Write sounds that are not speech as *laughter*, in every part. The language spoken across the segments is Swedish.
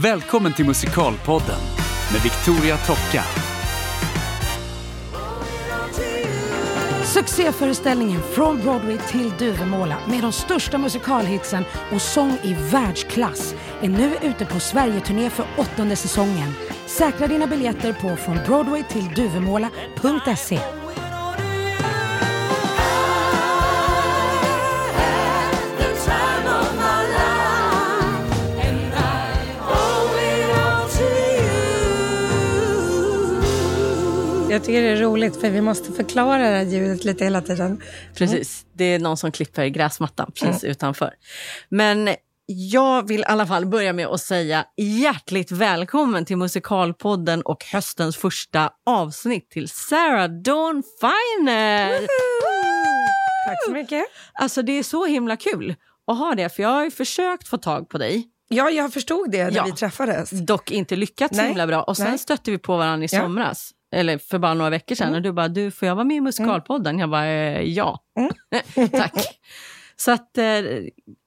Välkommen till Musikalpodden med Victoria Tocka. Succéföreställningen Från Broadway till Duvemåla med de största musikalhitsen och sång i världsklass är nu ute på Sverigeturné för åttonde säsongen. Säkra dina biljetter på frånbroadwaytillduvemåla.se. Jag tycker det är roligt för vi måste förklara det här ljudet lite hela tiden. Precis, det är någon som klipper gräsmattan precis utanför. Men jag vill i alla fall börja med att säga hjärtligt välkommen till Musikalpodden och höstens första avsnitt till Sarah Dawn Finer. Tack så mycket. Alltså det är så himla kul att ha det, för jag har försökt få tag på dig. Ja, jag förstod det när Ja. vi träffades. Dock inte lyckats så himla bra. Och sen Nej. stötte vi på varandra i Ja. Eller för bara några veckor sedan. Och du bara, du får jag vara med i Musikalpodden? Jag bara, eh, ja. *laughs* Tack. Så att, eh,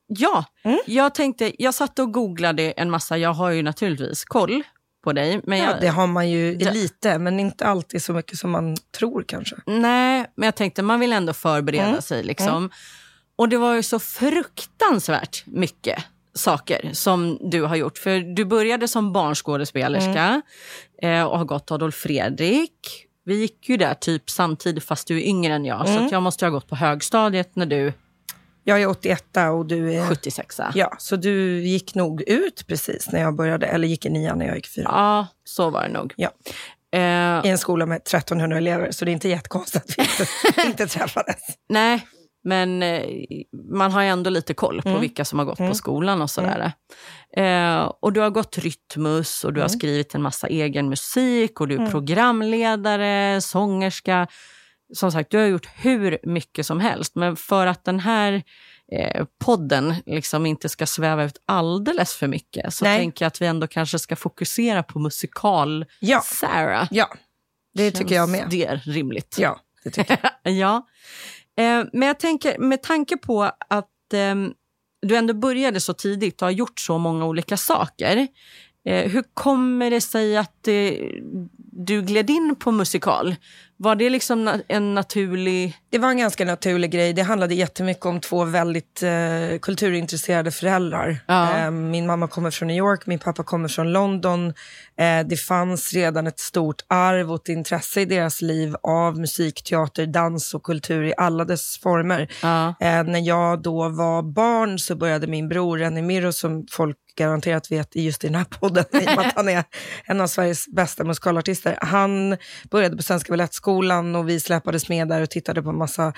ja. Jag tänkte, jag satt och googlade en massa. Jag har ju naturligtvis koll på dig. Men Ja, jag, det har man ju Ja. lite, men inte alltid så mycket som man tror kanske. Nej, men jag tänkte man vill ändå förbereda Mm. sig. Liksom. Och det var ju så fruktansvärt mycket saker som du har gjort. För du började som barnskådespelerska Mm. och har gått Adolf Fredrik. Vi gick ju där typ samtidigt fast du är yngre än jag. Så Mm. att jag måste ha gått på högstadiet när du Jag är 81 och du är... 76 ja. Så du gick nog ut precis när jag började, eller gick i nian när jag gick fyra. ja, så var det nog. Ja. Eh, I en skola med 1300 elever, så det är inte jättekonstigt att vi inte, *laughs* inte träffades. Nej, men eh, man har ju ändå lite koll på Mm. vilka som har gått på skolan och sådär. Eh, och du har gått Rytmus och du har Mm. skrivit en massa egen musik och du är programledare, sångerska. Som sagt, du har gjort hur mycket som helst. Men för att den här eh, podden liksom inte ska sväva ut alldeles för mycket så Nej. tänker jag att vi ändå kanske ska fokusera på musikal Ja. Ja, det tycker jag Känns med. det rimligt? Ja, det tycker jag. *laughs* ja. Eh, men jag tänker, med tanke på att eh, du ändå började så tidigt och har gjort så många olika saker. Eh, hur kommer det sig att eh, du gled in på musikal? Var det liksom na- en naturlig... Det var en ganska naturlig grej. Det handlade jättemycket om två väldigt eh, kulturintresserade föräldrar. Ja. Eh, min mamma kommer från New York, min pappa kommer från London. Eh, det fanns redan ett stort arv och ett intresse i deras liv av musik, teater, dans och kultur i alla dess former. Ja. Eh, när jag då var barn så började min bror Renny Mirro, som folk garanterat vet just i den här podden, i och med att han är en av Sveriges bästa musikalartister. Han började på Svenska Balettskolan och vi släpades med där och tittade på en massa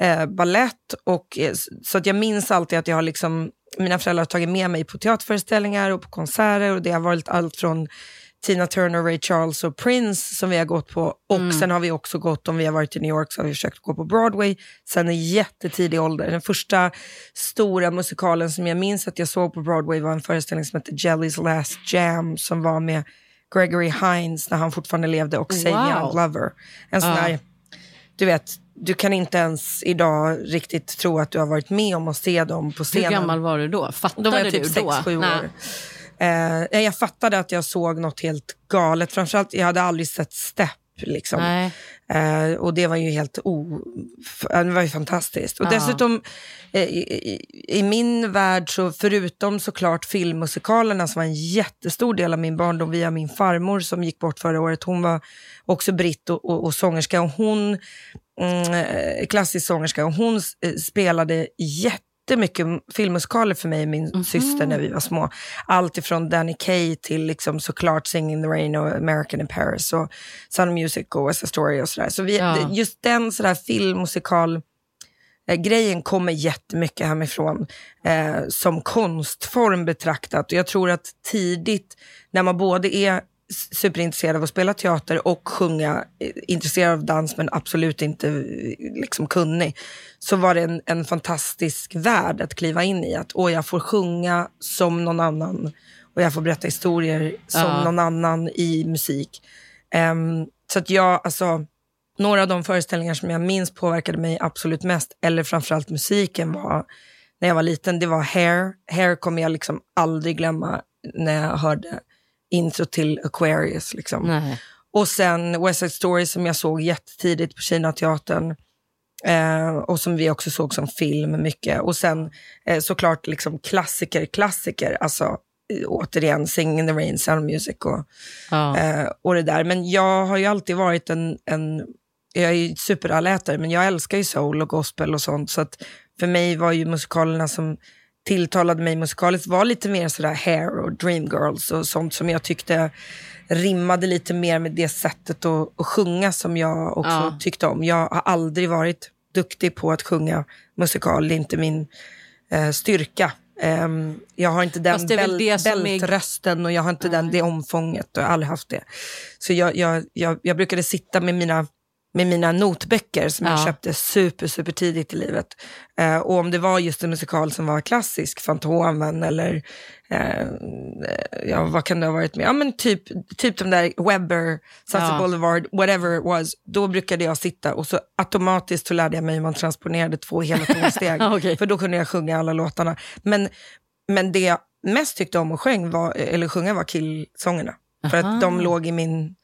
eh, ballett. Och, eh, så att jag minns alltid att jag har liksom, mina föräldrar har tagit med mig på teaterföreställningar och på konserter och det har varit allt från Tina Turner, Ray Charles och Prince som vi har gått på. Och sen har vi också gått, om vi har varit i New York, så har vi försökt gå på Broadway sen en jättetidig ålder. Den första stora musikalen som jag minns att jag såg på Broadway var en föreställning som hette Jelly's Last Jam som var med Gregory Hines när han fortfarande levde och Wow. Young Lover. En sån här, du vet, du kan inte ens idag riktigt tro att du har varit med om att se dem på Hur scenen. gammal var du då? Fattade Då var jag typ du då? 6-7 Nej. år. Eh, jag fattade att jag såg något helt galet. Framförallt, jag hade aldrig sett Step. Liksom. Eh, och det var ju helt o... Det var ju fantastiskt. Och Ja. dessutom, eh, i, i, min värld, så förutom såklart filmmusikalerna som var en jättestor del av min barndom via min farmor som gick bort förra året. Hon var också britt och, och, och sångerska. Och hon, mm, eh, klassisk sångerska. Och hon eh, spelade jättemycket filmmusikaler för mig och min syster när vi var små. Allt ifrån Danny Kaye till liksom såklart Singing in the Rain och American in Paris och Sound of Music och West Story och sådär. Så vi, Ja. just den sådär filmmusikal eh, grejen kommer jättemycket hemifrån eh, som konstform betraktat. Och jag tror att tidigt när man både är superintresserad av att spela teater och sjunga, eh, intresserad av dans men absolut inte eh, liksom kunnig, så var det en, en fantastisk värld att kliva in i. Att åh, jag får sjunga som någon annan och jag får berätta historier som Ja. någon annan i musik. Ehm, så att jag, alltså, några av de föreställningar som jag minns påverkade mig absolut mest, eller framförallt musiken, var när jag var liten, det var Hair. Hair kommer jag liksom aldrig glömma. när jag hörde intro till Aquarius. Liksom. Nej. Och sen West Side Story som jag såg jättetidigt på Kinateatern. Eh, och som vi också såg som film mycket. Och sen eh, såklart liksom klassiker, klassiker. Alltså eh, återigen Singing in the Rain, Sound Music och, Ja. eh, och det där. Men jag har ju alltid varit en, en jag är ju superallätare, men jag älskar ju soul och gospel och sånt. Så att för mig var ju musikalerna som tilltalade mig musikaliskt var lite mer sådär Hair och Dreamgirls och sånt som jag tyckte rimmade lite mer med det sättet att, att sjunga som jag också Ja. tyckte om. Jag har aldrig varit duktig på att sjunga musikal, det är inte min eh, styrka. Ehm, jag har inte den Fast det är bältrösten och jag har inte den, det omfånget och jag har aldrig haft det. Så jag, jag, jag, jag brukade sitta med mina, med mina notböcker som jag Ja. köpte super, super tidigt i livet. Eh, och om det var just en musikal som var klassisk, Fantomen eller eh, ja, vad kan det ha varit med? Ja men typ, typ de där Webber, Sunset Ja. Boulevard, whatever it was. Då brukade jag sitta och så automatiskt så lärde jag mig hur man transponerade två hela tonsteg. *laughs* Okej. För då kunde jag sjunga alla låtarna. Men, men det jag mest tyckte om att sjung var, eller sjunga var killsångerna. För Aha. att de låg i min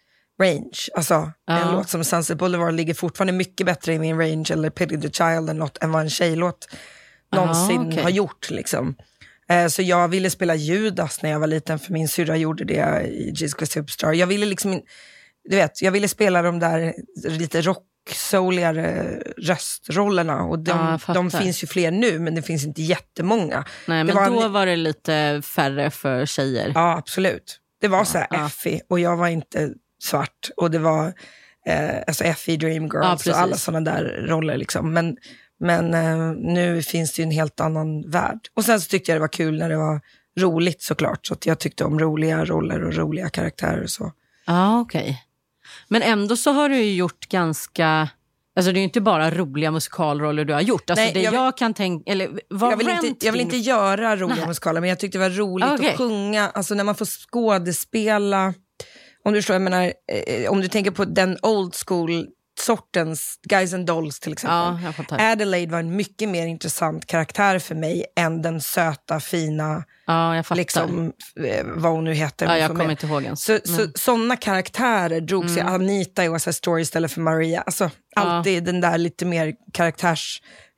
range. Alltså Ja. en låt som Sunset Boulevard ligger fortfarande mycket bättre i min range, eller Pity the Child eller något, än vad en tjejlåt någonsin okej. har gjort. Liksom. Eh, Så jag ville spela Judas när jag var liten, för min syrra gjorde det i Jesus Christ Superstar. Jag ville liksom, du vet, jag ville spela de där lite rock-souligare röstrollerna. Och de, Ja, de finns ju fler nu, men det finns inte jättemånga. Nej, det men var då en- var det lite färre för tjejer. Ja, absolut. Det var så här ja. Effie och jag var inte svart. Och det var eh, alltså Effie, Ja, Dreamgirls precis. och alla sådana där roller. Liksom. Men, men eh, nu finns det ju en helt annan värld. Och sen så tyckte jag det var kul när det var roligt såklart. Så att jag tyckte om roliga roller och roliga karaktärer och så. Ja, okej. Men ändå så har du ju gjort ganska... Alltså det är ju inte bara roliga musikalroller du har gjort. Alltså Nej, det jag jag, vill- kan tänka... Eller var Jag vill, inte, jag vill inte göra roliga Nej. musikaler, men jag tyckte det var roligt Okej. att sjunga. Alltså när man får skådespela. Om du förstår, jag menar, eh, om du tänker på den old school sortens Guys and Dolls till exempel. Ja. Adelaide var en mycket mer intressant karaktär för mig än den söta, fina, Ja, jag fattar. liksom, eh, vad hon nu heter. ja, jag kommer inte ihåg ens. så, så, sådana karaktärer drog sig Mm. Anita i West Side Story istället för Maria. Alltså, alltid den där lite mer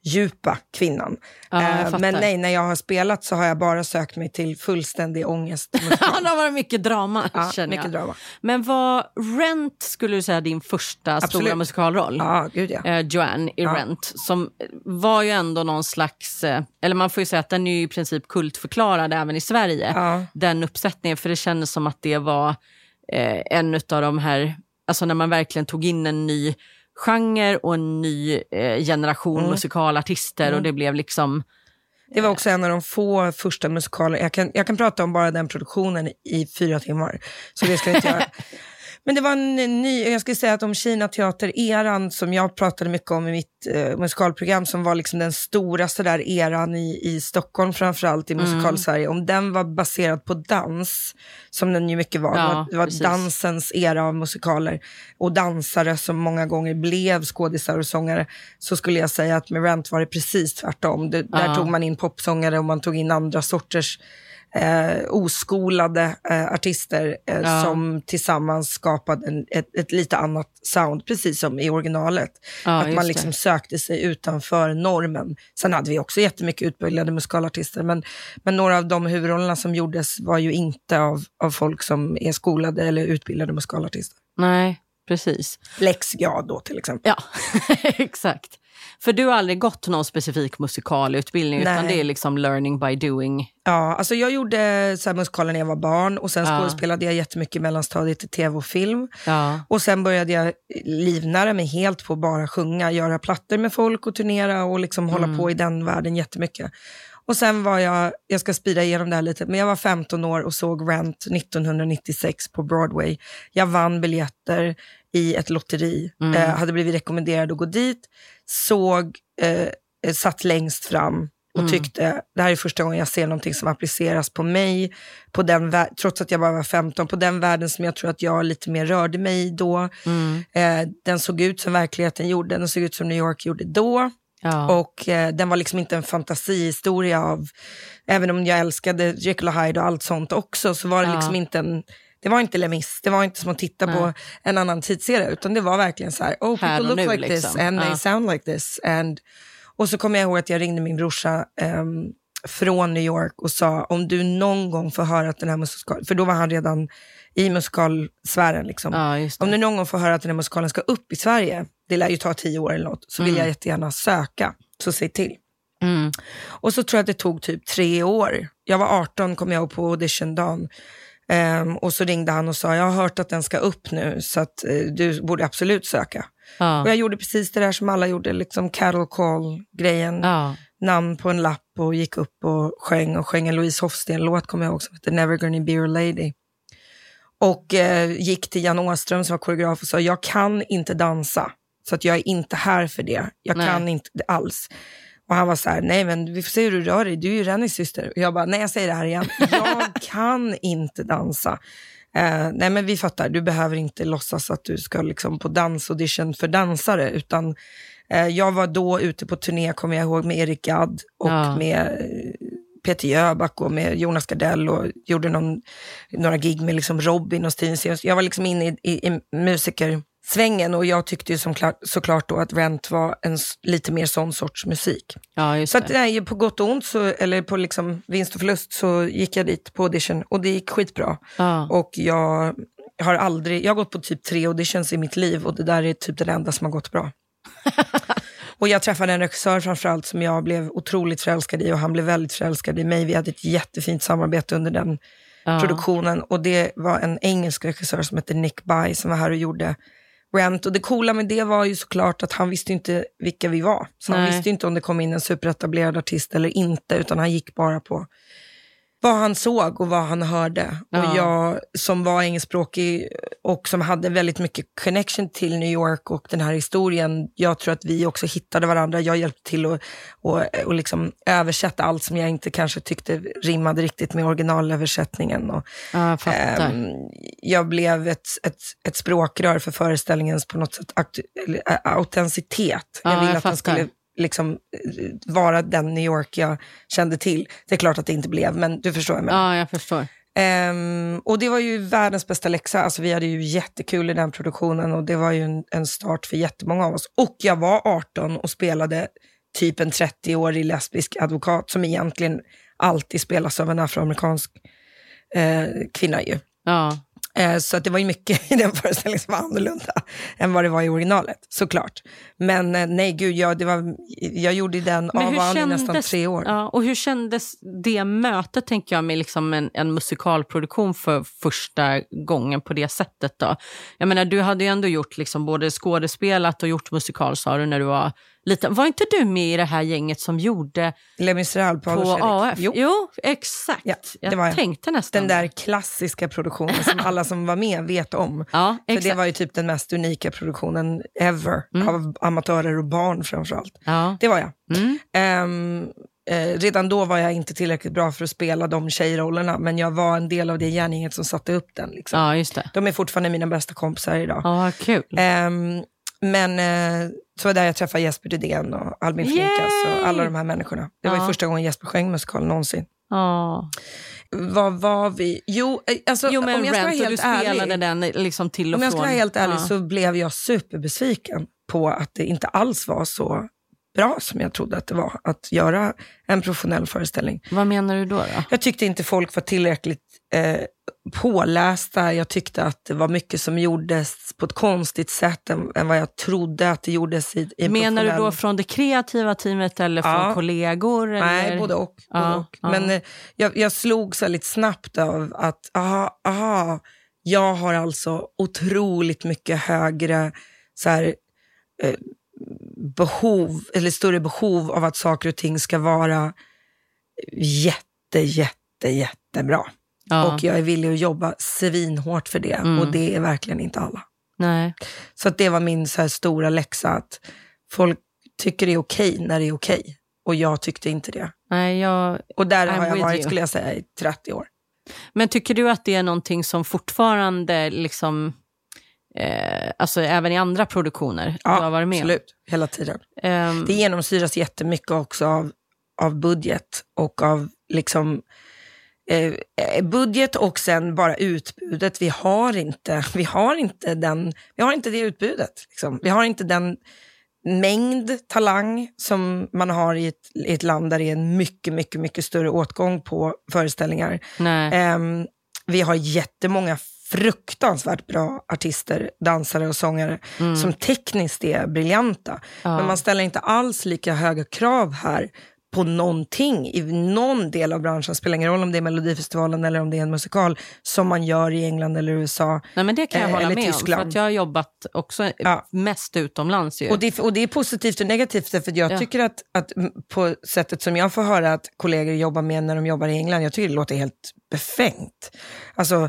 karaktärsdjupa kvinnan. Ja, Eh, men nej, när jag har spelat så har jag bara sökt mig till fullständig ångest. *laughs* Ja, det har varit mycket drama, ja, känner mycket jag. drama. Men var Rent, skulle du säga, din första stora Absolut. musikalroll? Ja, gud ja. eh, Joanne i Ja. Rent, som var ju ändå någon slags... Eh, eller man får ju säga att den är ju i princip kultförklarad även i Sverige. Ja. Den uppsättningen, för det kändes som att det var eh, en av de här... Alltså när man verkligen tog in en ny genre och en ny eh, generation Mm. musikalartister och det blev liksom... Det var också en av de få första musikaler, jag kan, jag kan prata om bara den produktionen i fyra timmar. Så det ska jag inte göra. *laughs* Men det var en ny, jag skulle säga att om Kina teater-eran som jag pratade mycket om i mitt eh, musikalprogram som var liksom den stora sådär eran i, i Stockholm framförallt i musikal-Sverige. Om den var baserad på dans, som den ju mycket var. Ja, det var, precis. dansens era av musikaler och dansare som många gånger blev skådisar och sångare. Så skulle jag säga att med Rent var det precis tvärtom. Det, Där Ja. tog man in popsångare och man tog in andra sorters eh, oskolade eh, artister eh, Ja. som tillsammans skapade en, ett, ett lite annat sound, precis som i originalet. Ja, att man det. liksom sökte sig utanför normen. Sen hade vi också jättemycket utbildade musikalartister, men, men några av de huvudrollerna som gjordes var ju inte av, av folk som är skolade eller utbildade musikalartister. Nej, precis. Lex ja då till exempel. Ja, *laughs* exakt. För du har aldrig gått någon specifik musikalutbildning utan Nej. det är liksom learning by doing. Ja, alltså jag gjorde så här musikaler när jag var barn och sen Ja. skådespelade jag jättemycket i mellanstadiet i tv och film. Ja. Och sen började jag livnära mig helt på att bara sjunga, göra plattor med folk och turnera och liksom hålla på i den världen jättemycket. Och sen var jag, jag ska spida igenom det här lite, men jag var 15 år och såg Rent 1996 på Broadway. Jag vann biljetter i ett lotteri, eh, hade blivit rekommenderad att gå dit, såg, eh, satt längst fram och tyckte, det här är första gången jag ser någonting som appliceras på mig, på den trots att jag bara var 15, på den världen som jag tror att jag lite mer rörde mig i då. Eh, den såg ut som verkligheten gjorde, den såg ut som New York gjorde då. Ja. Och eh, den var liksom inte en fantasihistoria av, även om jag älskade Jekyll och Hyde och allt sånt också, så var det Ja. liksom inte en, det var inte Lemis, det var inte som att titta på Nej. en annan tidsserie, utan det var verkligen så här, oh people look nu, like this liksom. and Ja. they sound like this. And, och så kommer jag ihåg att jag ringde min brorsa ehm, från New York och sa, om du någon gång får höra att den här musikalen, för då var han redan i musikalsfären liksom. ja, Om du någon gång får höra att den här musikalen ska upp i Sverige, det lär ju ta tio år eller något, så vill Mm. jag jättegärna söka. Så säg till. Mm. Och så tror jag att det tog typ tre år. Jag var 18, kom jag ihåg, på auditiondagen. Ehm, och så ringde han och sa, jag har hört att den ska upp nu, så att eh, du borde absolut söka. Och Ja. jag gjorde precis det där som alla gjorde, liksom cattle call-grejen. Ja. Namn på en lapp och gick upp och sjöng och sjöng en Louise Hofsten-låt, kommer jag ihåg, som heter Never Gonna Be Your Lady. Och eh, gick till Jan Åström som var koreograf och sa, jag kan inte dansa, så att jag är inte här för det. Jag Nej. kan inte alls. Och han var så här, nej men vi får se hur du rör dig, du är ju Rennys syster. Och jag bara, nej jag säger det här igen, jag *laughs* kan inte dansa. Eh, nej men vi fattar, du behöver inte låtsas att du ska liksom på dansaudition för dansare, utan eh, jag var då ute på turné, kommer jag ihåg, med Erik Gadd och Ja. med eh, Peter Jöback och med Jonas Gardell och gjorde någon, några gig med liksom Robin och Sears. Jag var liksom inne i, i, i musikersvängen och jag tyckte ju som klart, såklart då att Rent var en lite mer sån sorts musik. ja, Så att, nej, på gott och ont, så, eller på liksom vinst och förlust, så gick jag dit på audition och det gick skitbra. Ja. Och jag har aldrig, jag har gått på typ tre auditions i mitt liv och det där är typ det enda som har gått bra. *laughs* och jag träffade en regissör framförallt som jag blev otroligt förälskad i och han blev väldigt förälskad i mig. Vi hade ett jättefint samarbete under den Ja. produktionen och det var en engelsk regissör som hette Nick By som var här och gjorde Rent. Och det coola med det var ju såklart att han visste inte vilka vi var. Så han Nej. visste inte om det kom in en superetablerad artist eller inte, utan han gick bara på vad han såg och vad han hörde. Ja. Och jag som var engelskspråkig och som hade väldigt mycket connection till New York och den här historien, jag tror att vi också hittade varandra. Jag hjälpte till att och, och liksom översätta allt som jag inte kanske tyckte rimmade riktigt med originalöversättningen. Och, Ja, jag. Ehm, jag blev ett, ett, ett språkrör för föreställningens på något sätt ä, autenticitet. Ja, jag ville jag att den skulle liksom, eh, vara den New York jag kände till. Det är klart att det inte blev, men du förstår menar. ja, jag förstår. Ehm, och det var ju världens bästa läxa. Alltså, vi hade ju jättekul i den produktionen och det var ju en, en start för jättemånga av oss. Och jag var 18 och spelade typ en 30-årig lesbisk advokat som egentligen alltid spelas av en afroamerikansk eh, kvinna ju. Ja. Eh, Så att det var ju mycket *laughs* i den föreställningen som var annorlunda än vad det var i originalet, såklart. Men eh, nej, gud, jag, det var, jag gjorde den Men av och i nästan tre år. Ja, och hur kändes det mötet, tänker jag, med liksom en, en musikalproduktion för första gången på det sättet? då? Jag menar, du hade ju ändå gjort liksom både skådespelat och gjort musikal, sa du, när du var liten. Var inte du med i det här gänget som gjorde Les Misérables på, på. AF? Jo, exakt. Ja, det jag var jag. tänkte nästan den där klassiska produktionen som alla som var med vet om. *laughs* Ja, För det var ju typ den mest unika produktionen ever, Mm. av amatörer och barn framförallt. Ja. Det var jag. Mm. Ehm, eh, redan då var jag inte tillräckligt bra för att spela de tjejrollerna, men jag var en del av det gärninget som satte upp den. Liksom. ja, just det. De är fortfarande mina bästa kompisar idag. Ja, vad kul. Ehm, men eh, så var det där jag träffade Jesper Rydén och Albin Flinkas och alla de här människorna. Det var ju Ja. första gången Jesper sjöng musikal någonsin. Ja. Vad var vi? Jo, eh, alltså, Jo, men om jag ska vara helt ärlig, den liksom till och om jag ska vara helt ärlig ja. så blev jag superbesviken på att det inte alls var så bra som jag trodde att det var att göra en professionell föreställning. Vad menar du då? då? Jag tyckte inte folk var tillräckligt eh, pålästa. Jag tyckte att det var mycket som gjordes på ett konstigt sätt än, än vad jag trodde att det gjordes i, i en Menar du då från det kreativa teamet eller från Ja. kollegor? Nej, eller? både och. Ja, både och. ja. Men eh, jag, jag slogs väldigt snabbt av att, aha, aha, jag har alltså otroligt mycket högre så här, eh, behov, eller större behov av att saker och ting ska vara jätte, jätte, jättebra. Ja. Och jag är villig att jobba svinhårt för det. Mm. Och det är verkligen inte alla. Nej. Så att det var min så stora läxa, att folk tycker det är okej när det är okej. Och jag tyckte inte det. Nej, jag... Och där I'm har jag varit, you. skulle jag säga, i 30 år. Men tycker du att det är någonting som fortfarande liksom eh, alltså även i andra produktioner du har varit med absolut. Hela tiden. Ehm, Det genomsyras jättemycket också av, av budget och av liksom eh, eh, budget och sen bara utbudet. Vi har inte, vi har inte, den, vi har inte det utbudet. Liksom. Vi har inte den mängd talang som man har i ett, i ett land där det är en mycket, mycket, mycket större åtgång på föreställningar. Ehm, vi har jättemånga fruktansvärt bra artister, dansare och sångare som tekniskt är briljanta. Ja. Men man ställer inte alls lika höga krav här på någonting i någon del av branschen. spelar ingen roll om det är Melodifestivalen eller om det är en musikal som man gör i England eller USA. Nej, men det kan jag eh, hålla med om. För Tyskland. att jag har jobbat också Ja. mest utomlands. Ju. Och det, och det är positivt och negativt, för jag Ja. tycker att, att på sättet som jag får höra att kollegor jobbar med när de jobbar i England, jag tycker det låter helt befängt. Alltså,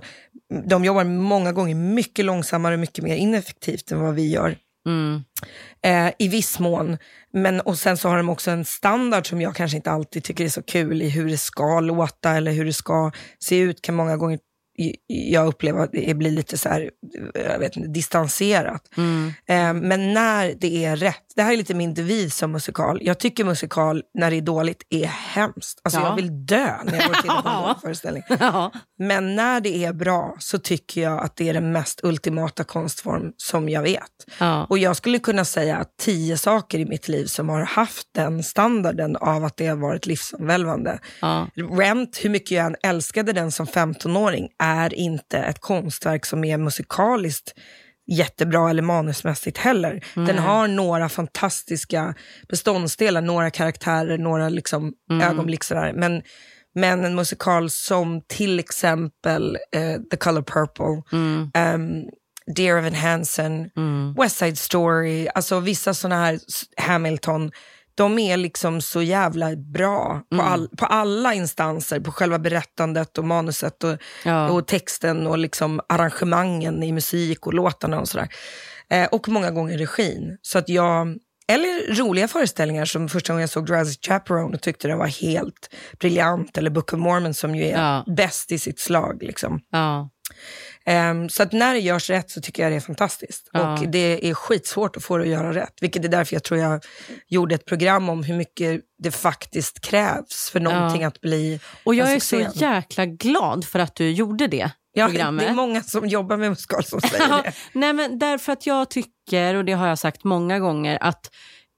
de jobbar många gånger mycket långsammare och mycket mer ineffektivt än vad vi gör. Mm. Eh, I viss mån. Men, och sen så har de också en standard som jag kanske inte alltid tycker är så kul i hur det ska låta eller hur det ska se ut. Kan många gånger jag uppleva att det blir lite så här, jag vet inte, distanserat. Mm. Eh, men när det är rätt, det här är lite min devis som musikal. Jag tycker musikal när det är dåligt är hemskt. Alltså Ja. jag vill dö när jag går tittar på en *laughs* föreställning. *laughs* Ja. Men när det är bra så tycker jag att det är den mest ultimata konstform som jag vet. Ja. Och jag skulle kunna säga tio saker i mitt liv som har haft den standarden av att det har varit livsomvälvande. Rent, hur mycket jag än älskade den som 15-åring, är inte ett konstverk som är musikaliskt jättebra eller manusmässigt heller. Den har några fantastiska beståndsdelar, några karaktärer, några liksom ögonblick sådär. Men, men en musikal som till exempel eh, The Color Purple, ehm, Dear Evan Hansen, West Side Story, alltså vissa sådana här, Hamilton, de är liksom så jävla bra på, all, på alla instanser, på själva berättandet och manuset och, Ja. och texten och liksom arrangemangen i musik och låtarna och sådär. Eh, och många gånger regin. Så att jag, eller roliga föreställningar som första gången jag såg Jurassic Chaperone och tyckte den var helt briljant, eller Book of Mormon som ju är Ja. bäst i sitt slag. Liksom. Ja. Ehm, så att när det görs rätt så tycker jag det är fantastiskt. Ja. Och det är skitsvårt att få det att göra rätt. Vilket är därför jag tror jag gjorde ett program om hur mycket det faktiskt krävs för någonting att bli Och jag är så jäkla glad för att du gjorde det Ja, programmet. det är många som jobbar med musikal som säger *laughs* Ja, det. nej men därför att jag tycker, och det har jag sagt många gånger, att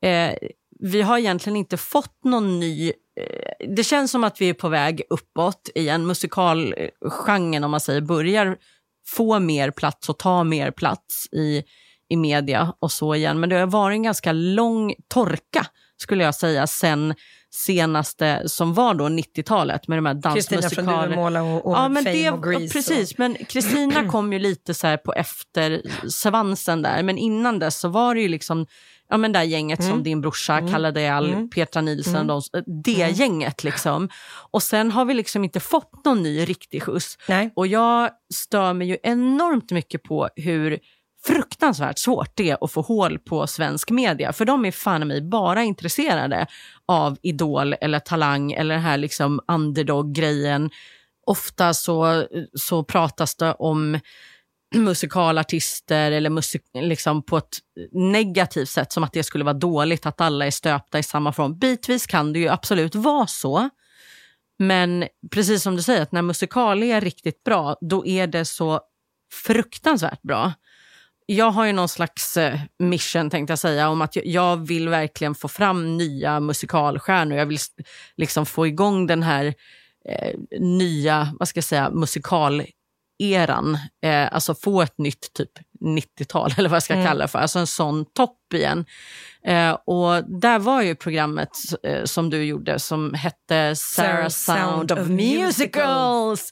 eh, vi har egentligen inte fått någon ny... Eh, det känns som att vi är på väg uppåt igen. Musikalgenren, om man säger, börjar få mer plats och ta mer plats i, i media och så igen. Men det har varit en ganska lång torka, skulle jag säga, sen senaste som var då 90-talet med de här Kristina från dansmusikalerna. Duvemåla och, och Ja, men Fame det, och Grease. precis. Men Kristina kom ju lite så här på efter svansen där. Men innan dess så var det ju liksom ja, men det där gänget Mm. som din brorsa, Kalle Deal, Petra Nilsson, de, det Mm. gänget liksom. Och sen har vi liksom inte fått någon ny riktig skjuts. Och, nej. Och jag stör mig ju enormt mycket på hur fruktansvärt svårt det är att få hål på svensk media. För de är fan mig bara intresserade av idol eller talang eller den här liksom underdog-grejen. Ofta så, så pratas det om musikalartister eller musik, liksom på ett negativt sätt, som att det skulle vara dåligt att alla är stöpta i samma form. Bitvis kan det ju absolut vara så. Men precis som du säger, att när musikal är riktigt bra, då är det så fruktansvärt bra. Jag har ju någon slags eh, mission, tänkte jag säga, om att jag, vill verkligen få fram nya musikalstjärnor. Jag vill liksom få igång den här eh, nya, vad ska jag säga, musikaleran. Eh, alltså få ett nytt typ 90-tal, *laughs* eller vad jag ska Mm. kalla det för. Alltså en sån topp igen. Eh, och där var ju programmet eh, som du gjorde som hette Sarah Sound of Musicals.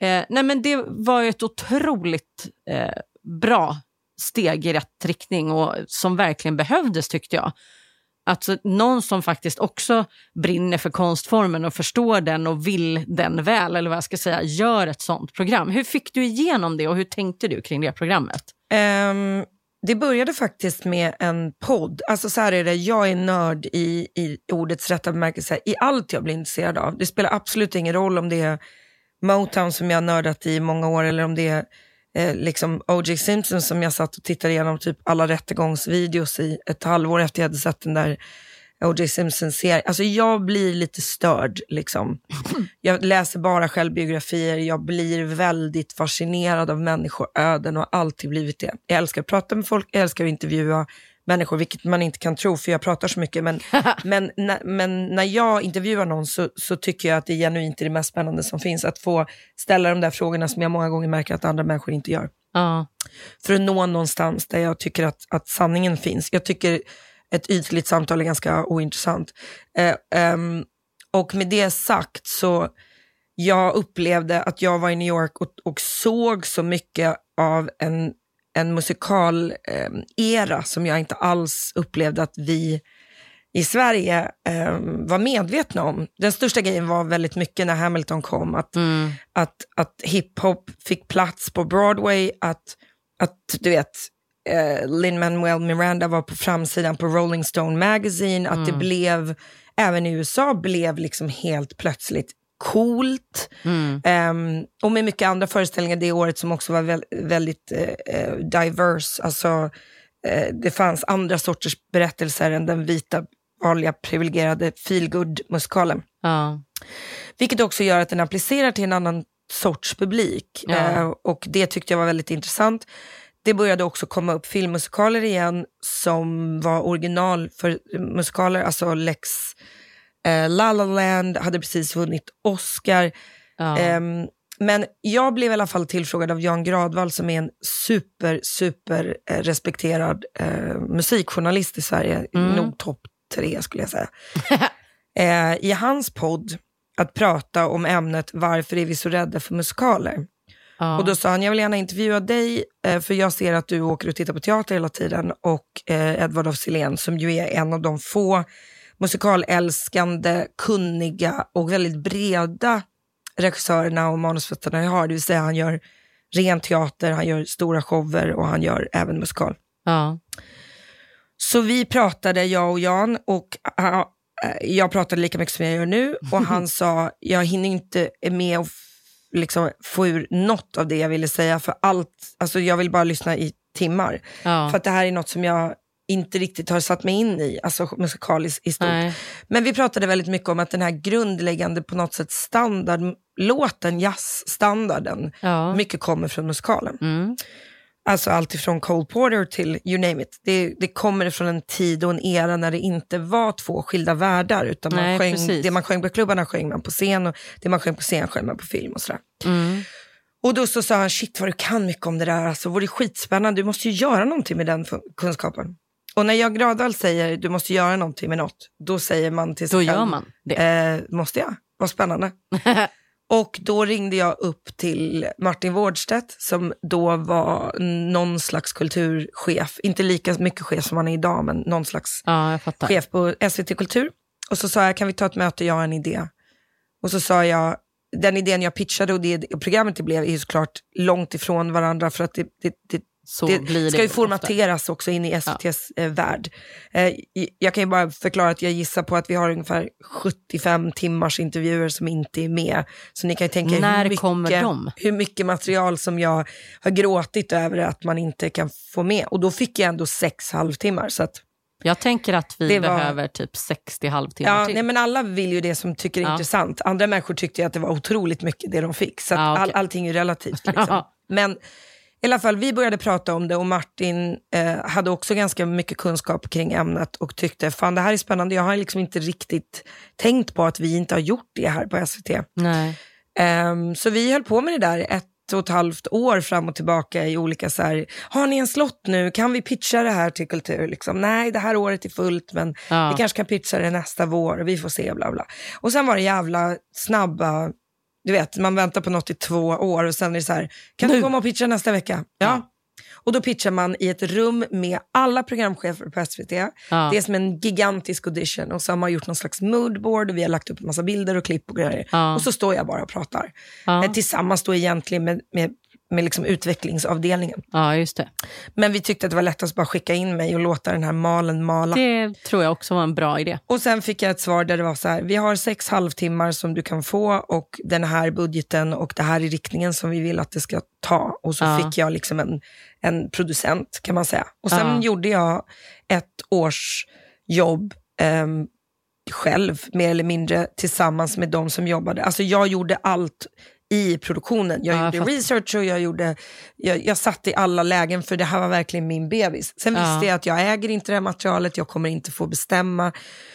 Eh, nej men det var ju ett otroligt eh, bra steg i rätt riktning och som verkligen behövdes tyckte jag. Att någon som faktiskt också brinner för konstformen och förstår den och vill den väl, eller vad jag ska säga, gör ett sånt program. Hur fick du igenom det och hur tänkte du kring det programmet? Um, det började faktiskt med en podd. Alltså så här är det, jag är nörd i, i ordets rätta bemärkelse i allt jag blir intresserad av. Det spelar absolut ingen roll om det är Motown som jag har nördat i många år eller om det är eh, liksom O.J. Simpson som jag satt och tittade igenom typ alla rättegångsvideos i ett halvår efter jag hade sett den där O.J. Simpson-serien. Alltså jag blir lite störd. Liksom. *laughs* Jag läser bara självbiografier, jag blir väldigt fascinerad av människoöden och har alltid blivit det. Jag älskar att prata med folk, jag älskar att intervjua människor, vilket man inte kan tro för jag pratar så mycket. Men, *laughs* men, när, men när jag intervjuar någon så, så tycker jag att det är genuint det mest spännande som finns. Att få ställa de där frågorna som jag många gånger märker att andra människor inte gör. Ja. För att nå någonstans där jag tycker att, att sanningen finns. Jag tycker ett ytligt samtal är ganska ointressant. Eh, ehm, och med det sagt så jag upplevde att jag var i New York och, och såg så mycket av en, en musikal-era som jag inte alls upplevde att vi i Sverige eh, var medvetna om. Den största grejen var väldigt mycket när Hamilton kom, att, Mm. att, att hiphop fick plats på Broadway, att, att du vet, eh, Lin-Manuel Miranda var på framsidan på Rolling Stone Magazine, att det blev, även i USA, blev liksom helt plötsligt coolt. Mm. Ehm, och med mycket andra föreställningar det året som också var väl, väldigt eh, eh, diverse. Alltså, eh, det fanns andra sorters berättelser än den vita, vanliga, privilegierade feelgood-musikalen. Ja. Vilket också gör att den applicerar till en annan sorts publik. Ja. Eh, och det tyckte jag var väldigt intressant. Det började också komma upp filmmusikaler igen som var original för musikaler. Alltså Lex eh, La La Land hade precis vunnit Oscar. Ja. Ehm, men jag blev i alla fall tillfrågad av Jan Gradvall som är en super, super eh, respekterad eh, musikjournalist i Sverige. Mm. Nog topp tre skulle jag säga. *laughs* eh, I hans podd att prata om ämnet varför är vi så rädda för musikaler. ja. Och då sa han, jag vill gärna intervjua dig eh, för jag ser att du åker och tittar på teater hela tiden och eh, Edvard af Sillén som ju är en av de få musikalälskande, kunniga och väldigt breda regissörerna och manusförfattarna jag har. Det vill säga han gör ren teater, han gör stora shower och han gör även musikal. ja. Så vi pratade, jag och Jan, och uh, jag pratade lika mycket som jag gör nu. Och han *laughs* sa, jag hinner inte med att liksom, få ur något av det jag ville säga. För allt, alltså jag vill bara lyssna i timmar. ja. För att det här är något som jag inte riktigt har satt mig in i, alltså musikaliskt i stort. Nej. Men vi pratade väldigt mycket om att den här grundläggande på något sätt standardlåten, jazzstandarden, Ja. mycket kommer från musikalen. Mm. Alltså allt ifrån Cole Porter till you name it. Det, det kommer från en tid och en era när det inte var två skilda världar. Utan man Nej, sjöng, precis. det man sjöng på klubbarna sjöng man på scen och det man sjöng på scen sjöng man på film och sådär. Mm. Och då så sa han, shit vad du kan mycket om det där. Alltså, vore det skitspännande, du måste ju göra någonting med den kunskapen. Och när jag Gradvall säger, du måste göra någonting med något, då säger man till sig Då själv, gör man det. Eh, måste jag? Vad spännande. *laughs* och då ringde jag upp till Martin Wårdstedt som då var någon slags kulturchef. Inte lika mycket chef som han är idag, men någon slags Ja, chef på SVT Kultur. Och så sa jag, kan vi ta ett möte, jag har en idé. Och så sa jag, den idén jag pitchade och det programmet det blev är ju såklart långt ifrån varandra för att det, det, det Så det blir ska ju ofta. formateras också in i SVTs eh, värld. Eh, jag kan ju bara förklara att jag gissar på att vi har ungefär 75 timmars intervjuer som inte är med. Så ni kan ju tänka När hur, mycket, kommer de? hur mycket material som jag har gråtit över att man inte kan få med. Och då fick jag ändå sex halvtimmar. Så att, Jag tänker att vi Det var- behöver typ 60 halvtimmar ja, till. nej, men alla vill ju det som tycker det är Ja. intressant. Andra människor tyckte att det var otroligt mycket det de fick. Så Ja, okej. all, allting är relativt. Liksom. *laughs* Men i alla fall, vi började prata om det och Martin eh, hade också ganska mycket kunskap kring ämnet och tyckte fan det här är spännande. Jag har liksom inte riktigt tänkt på att vi inte har gjort det här på SVT. Nej. Ehm, så vi höll på med det där ett och ett halvt år fram och tillbaka i olika så här, har ni en slott nu? Kan vi pitcha det här till kultur? Liksom, Nej, det här året är fullt, men Ja. vi kanske kan pitcha det nästa vår vi får se, bla bla. Och sen var det jävla snabba, du vet, man väntar på något i två år och sen är det så här, kan du Nu. komma och pitcha nästa vecka? Ja. Och då pitchar man i ett rum med alla programchefer på SVT. Ja. Det är som en gigantisk audition och så har man gjort någon slags moodboard och vi har lagt upp en massa bilder och klipp och grejer. Ja. Och så står jag bara och pratar. Ja. Eh, Tillsammans då egentligen med, med med liksom utvecklingsavdelningen. Ja, just det. Men vi tyckte att det var lättast att bara skicka in mig och låta den här malen mala. Det tror jag också var en bra idé. Och sen fick jag ett svar där det var så här, vi har sex halvtimmar som du kan få och den här budgeten och det här är riktningen som vi vill att det ska ta. Och så Ja. fick jag liksom en, en producent kan man säga. Och sen Ja. gjorde jag ett års jobb ehm, själv, mer eller mindre, tillsammans med de som jobbade. Alltså jag gjorde allt i produktionen. Jag Ja, gjorde research och jag, gjorde, jag, jag satt i alla lägen för det här var verkligen min bebis. Sen Ja. visste jag att jag äger inte det här materialet, jag kommer inte få bestämma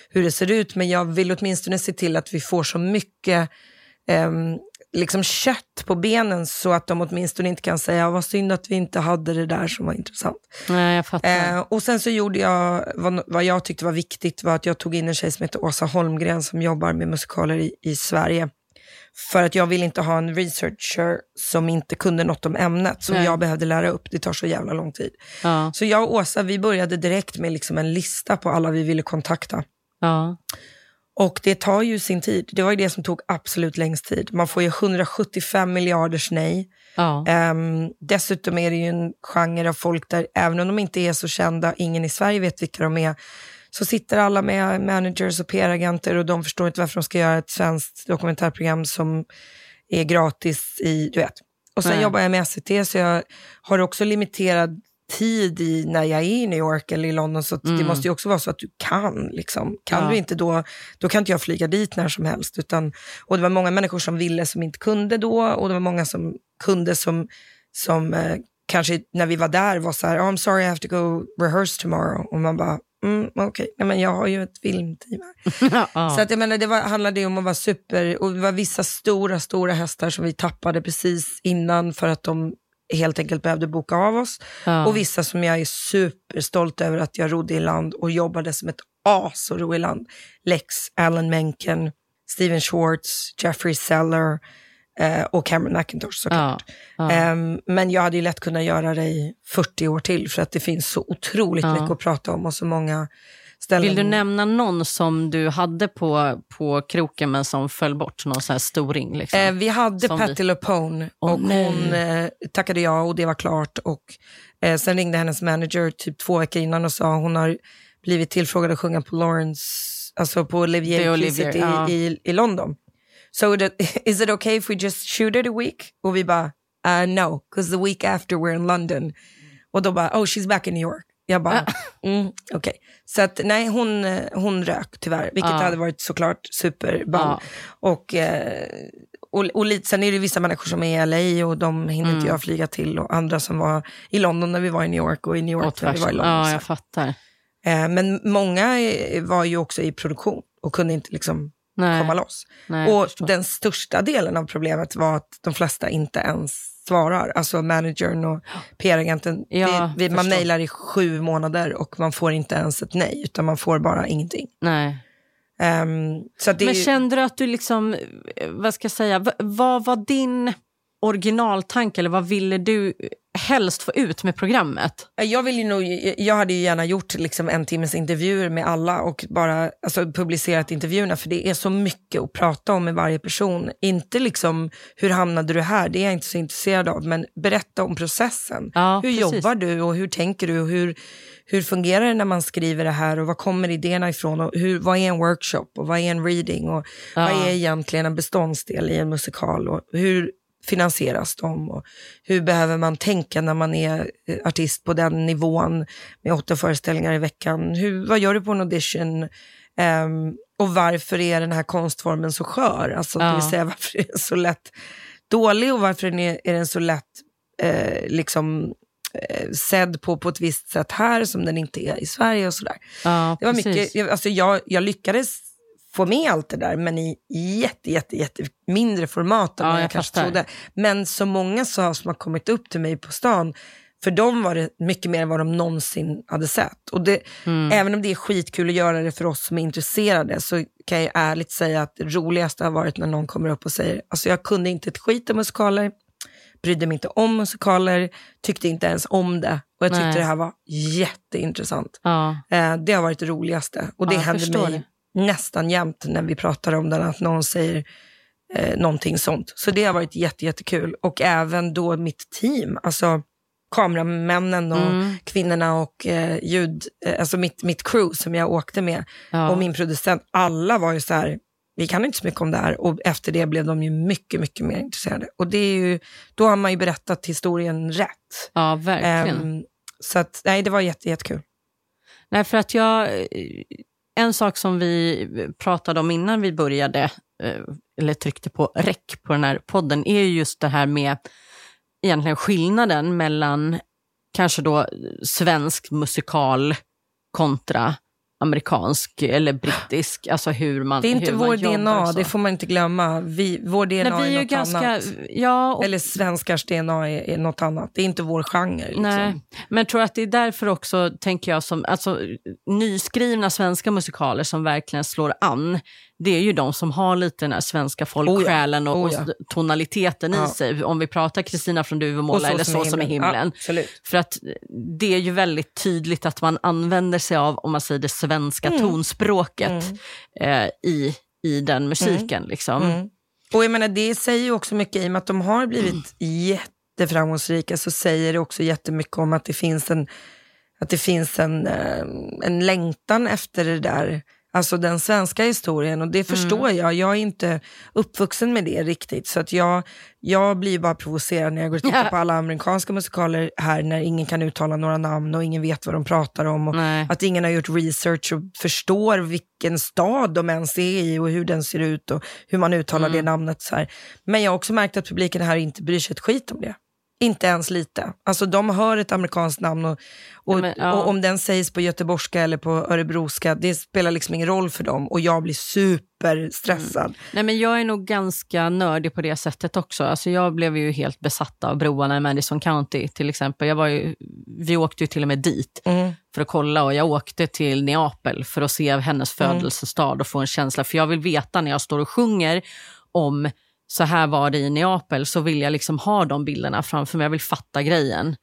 hur det ser ut, men jag vill åtminstone se till att vi får så mycket ehm, liksom kött på benen så att de åtminstone inte kan säga vad synd att vi inte hade det där som var intressant. Nej, jag fattar. Eh, och sen så gjorde jag, vad, vad jag tyckte var viktigt var att jag tog in en tjej som heter Åsa Holmgren som jobbar med musikaler i, i Sverige. För att jag vill inte ha en researcher som inte kunde något om ämnet som Nej. jag behövde lära upp. Det tar så jävla lång tid. ja, Så jag och Åsa, vi började direkt med liksom en lista på alla vi ville kontakta. ja, Och det tar ju sin tid. Det var ju det som tog absolut längst tid. Man får ju 175 miljarders nej. ja. Ehm, dessutom är det ju en genre av folk där, även om de inte är så kända, ingen i Sverige vet vilka de är, så sitter alla med managers och PR-agenter och de förstår inte varför de ska göra ett svenskt dokumentärprogram som är gratis i, du vet. Och sen Nej. jobbar jag med SVT så jag har också limiterad tid i när jag är i New York eller i London så att det Mm. måste ju också vara så att du kan. Liksom. Kan Ja. du inte då, då kan inte jag flyga dit när som helst. Utan, och det var många människor som ville som inte kunde då och det var många som kunde som, som eh, kanske när vi var där var så här, oh, I'm sorry I have to go rehearse tomorrow. Och man bara, mm, okej, Nej, men jag har ju ett filmteam här. *laughs* Så att jag menar, det var, handlade ju om att vara super, och det var vissa stora, stora hästar som vi tappade precis innan för att de helt enkelt behövde boka av oss. ja. Och vissa som jag är superstolt över att jag rodde i land och jobbade som ett as och ro i land. Lex, Alan Menken, Steven Schwartz, Jeffrey Seller eh, och Cameron McIntosh såklart. ja. ja. Ehm, men jag hade ju lätt kunnat göra det i 40 år till för att det finns så otroligt Ja. mycket att prata om och så många ställen. Vill du nämna någon som du hade på, på kroken men som föll bort? Någon sån här storing? Liksom? Eh, vi hade Patti LuPone Åh, och nej. hon eh, tackade ja och det var klart. Och, eh, sen ringde hennes manager typ två veckor innan och sa hon har blivit tillfrågad att sjunga på Lawrence, alltså på Olivier-priset Olivier, i, i, i London. So it, *laughs* is it okay if we just shoot it a week? Och vi bara, uh, no, because the week after we're in London. Och då bara, oh she's back in New York. Jag bara, *laughs* mm, okej. Så att nej, hon, hon rök tyvärr, vilket Ja. hade varit såklart superball. Ja. Och, eh, och, och lite, sen är det vissa människor som är i LA och de hinner Mm. inte jag flyga till. Och andra som var i London när vi var i New York och i New York när vi var i. London. Ja, jag fattar. eh, men många eh, var ju också i produktion och kunde inte liksom Nej, komma loss. nej, och den största delen av problemet var att de flesta inte ens svarar. Alltså managern och PR-agenten. Ja, det, vi, man mejlar i sju månader och man får inte ens ett nej, utan man får bara ingenting. Nej. Är Men ju- kände du att du liksom, eh, vad ska jag säga, vad var din originaltanke eller vad ville du helst få ut med programmet? Jag, vill ju nog, jag hade ju gärna gjort liksom en timmes intervjuer med alla och bara alltså, publicerat intervjuerna för det är så mycket att prata om med varje person. Inte liksom hur hamnade du här, det är jag inte så intresserad av, men berätta om processen. Ja, hur precis. jobbar du och hur tänker du och hur, hur fungerar det när man skriver det här och var kommer idéerna ifrån och hur, vad är en workshop och vad är en reading och Ja. vad är egentligen en beståndsdel i en musikal och hur finansieras de och hur behöver man tänka när man är eh, artist på den nivån med åtta föreställningar i veckan. Hur, vad gör du på en audition? Ehm, och varför är den här konstformen så skör? Alltså, Det Ja. vill säga *laughs* varför är den så lätt dålig och varför den är, är den så lätt eh, liksom eh, sedd på på ett visst sätt här som den inte är i Sverige och sådär. Ja, Det var precis. mycket, jag, alltså jag, jag lyckades få med allt det där, men i jätte, jätte, jätte mindre format än Ja, jag, jag kanske trodde. Men så många sa som har kommit upp till mig på stan, för dem var det mycket mer än vad de någonsin hade sett. Och det, Mm. Även om det är skitkul att göra det för oss som är intresserade, så kan jag ärligt säga att det roligaste har varit när någon kommer upp och säger, alltså jag kunde inte ett skit om musikaler, brydde mig inte om musikaler, tyckte inte ens om det. Och jag tyckte Nej. det här var jätteintressant. Ja, Eh, det har varit det roligaste. Och det Ja, händer mig nästan jämt när vi pratar om den, att någon säger eh, någonting sånt. Så det har varit jätte, jättekul. Och även då mitt team, alltså kameramännen och Mm. kvinnorna och eh, ljud, eh, alltså mitt, mitt crew som jag åkte med Ja. och min producent, alla var ju så här, vi kan inte så mycket om det här och efter det blev de ju mycket, mycket mer intresserade. Och det är ju, då har man ju berättat historien rätt. ja, verkligen. Ehm, så att, nej, det var jätte, jättekul. Nej, för att jag... En sak som vi pratade om innan vi började, eh, eller tryckte på räck på den här podden, är just det här med egentligen skillnaden mellan kanske då svensk musikal kontra amerikansk eller brittisk, alltså hur man Det är inte vår DNA, det får man inte glömma. Vi, vår DNA Nej, vi är är något ganska... annat. Ja, och Eller svenskars DNA är, är något annat. Det är inte vår genre. Liksom. Nej, men jag tror att det är därför också, tänker jag, som alltså, nyskrivna svenska musikaler som verkligen slår an, det är ju de som har lite den här svenska folksjälen och, Oh ja. och tonaliteten Ja. i sig. Om vi pratar Kristina från Duvemåla eller Så som i himlen. Absolut. För att det är ju väldigt tydligt att man använder sig av, om man säger det svenska Mm. tonspråket eh, i, i den musiken. Liksom. Mm. Och jag menar, det säger ju också mycket, i och med att de har blivit jätteframgångsrika, så säger det också jättemycket om att det finns en, att det finns en, eh, en längtan efter det där. Alltså den svenska historien och det förstår jag. Jag är inte uppvuxen med det riktigt. Så att jag, jag blir bara provocerad när jag går och tittar på alla amerikanska musikaler här när ingen kan uttala några namn och ingen vet vad de pratar om. Och Nej. att ingen har gjort research och förstår vilken stad de ens är i och hur den ser ut och hur man uttalar Mm. det namnet. Så här. Men jag har också märkt att publiken här inte bryr sig ett skit om det. Inte ens lite. Alltså de hör ett amerikanskt namn och, och, Ja, men, ja. och om den sägs på göteborgska eller på örebroska, det spelar liksom ingen roll för dem och jag blir superstressad. Nej, men jag är nog ganska nördig på det sättet också. Alltså, jag blev ju helt besatt av broarna i Madison County till exempel. Jag var ju, vi åkte ju till och med dit Mm. för att kolla och jag åkte till Neapel för att se hennes födelsestad och få en känsla. För jag vill veta när jag står och sjunger om så här var det i Neapel så vill jag liksom ha de bilderna framför mig. Jag vill fatta grejen.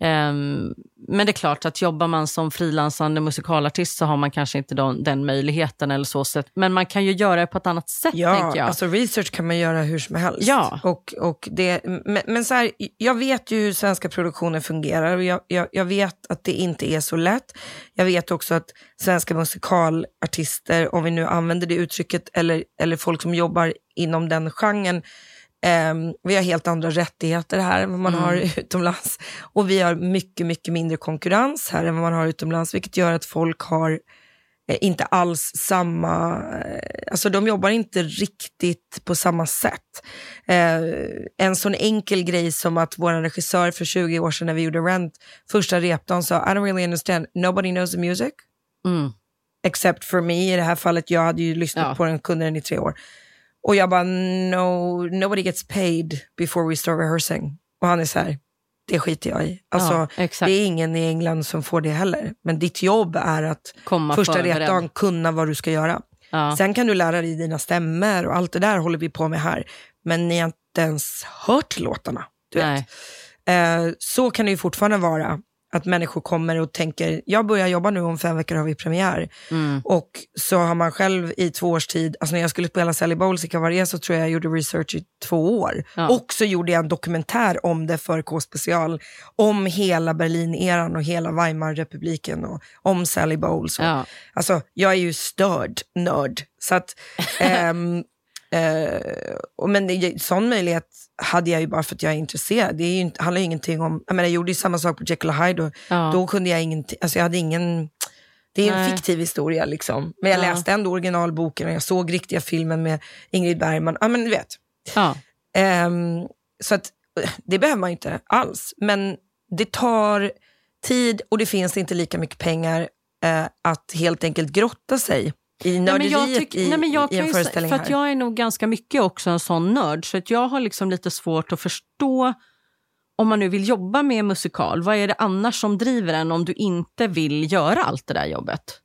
Ehm, men det är klart att jobbar man som frilansande musikalartist så har man kanske inte den, den möjligheten eller så sätt. Men man kan ju göra det på ett annat sätt Ja, jag. alltså research kan man göra hur som helst. Ja. Och, och det, men, men så här, jag vet ju hur svenska produktioner fungerar och jag, jag, jag vet att det inte är så lätt. Jag vet också att svenska musikalartister, om vi nu använder det uttrycket, eller, eller folk som jobbar inom den genren, ehm, vi har helt andra rättigheter här än vad man har *laughs* utomlands. Och vi har mycket, mycket mindre konkurrens här än vad man har utomlands, vilket gör att folk har eh, inte alls samma, eh, alltså de jobbar inte riktigt på samma sätt. Eh, en sån enkel grej som att vår regissör för 20 år sedan när vi gjorde Rent, första repdagen sa, I don't really understand, nobody knows the music Mm. except for me i det här fallet. Jag hade ju lyssnat Ja. på den, kunde den i tre år. Och jag bara, no, nobody gets paid before we start rehearsing. Och han är så här, det skiter jag i. Alltså, Ja, det är ingen i England som får det heller. Men ditt jobb är att Komma första repdagen kunna vad du ska göra. Ja. Sen kan du lära dig dina stämmer och allt det där håller vi på med här. Men ni har inte ens hört låtarna. Du vet. Eh, så kan det ju fortfarande vara. Att människor kommer och tänker, jag börjar jobba nu, om fem veckor har vi premiär. Mm. Och så har man själv i två års tid, alltså när jag skulle spela Sally Bowles i Cabaret så tror jag jag gjorde research i två år. Ja. Och så gjorde jag en dokumentär om det för K-special, om hela Berlin-eran och hela Weimarrepubliken och om Sally Bowles. Och, Ja. Alltså, jag är ju störd nörd. Så att, *laughs* ehm, eh, men sån möjlighet hade jag ju bara för att jag är intresserad. Det är ju handlar ju ingenting om, jag, menar, jag gjorde ju samma sak på Jekyll och Hyde och Ja. då kunde jag ingenting, alltså jag hade ingen, det är en Nej. fiktiv historia liksom. Men jag Ja. läste ändå originalboken och jag såg riktiga filmen med Ingrid Bergman. Ja men du vet. Ja. Ehm, så att eh, det behöver man ju inte alls. Men det tar tid och det finns inte lika mycket pengar eh, att helt enkelt grotta sig i Nej, men nörderiet i, nej, men jag i en kan ju föreställning För här. att jag är nog ganska mycket också en sån nörd, så att jag har liksom lite svårt att förstå om man nu vill jobba med musikal, vad är det annars som driver en om du inte vill göra allt det där jobbet?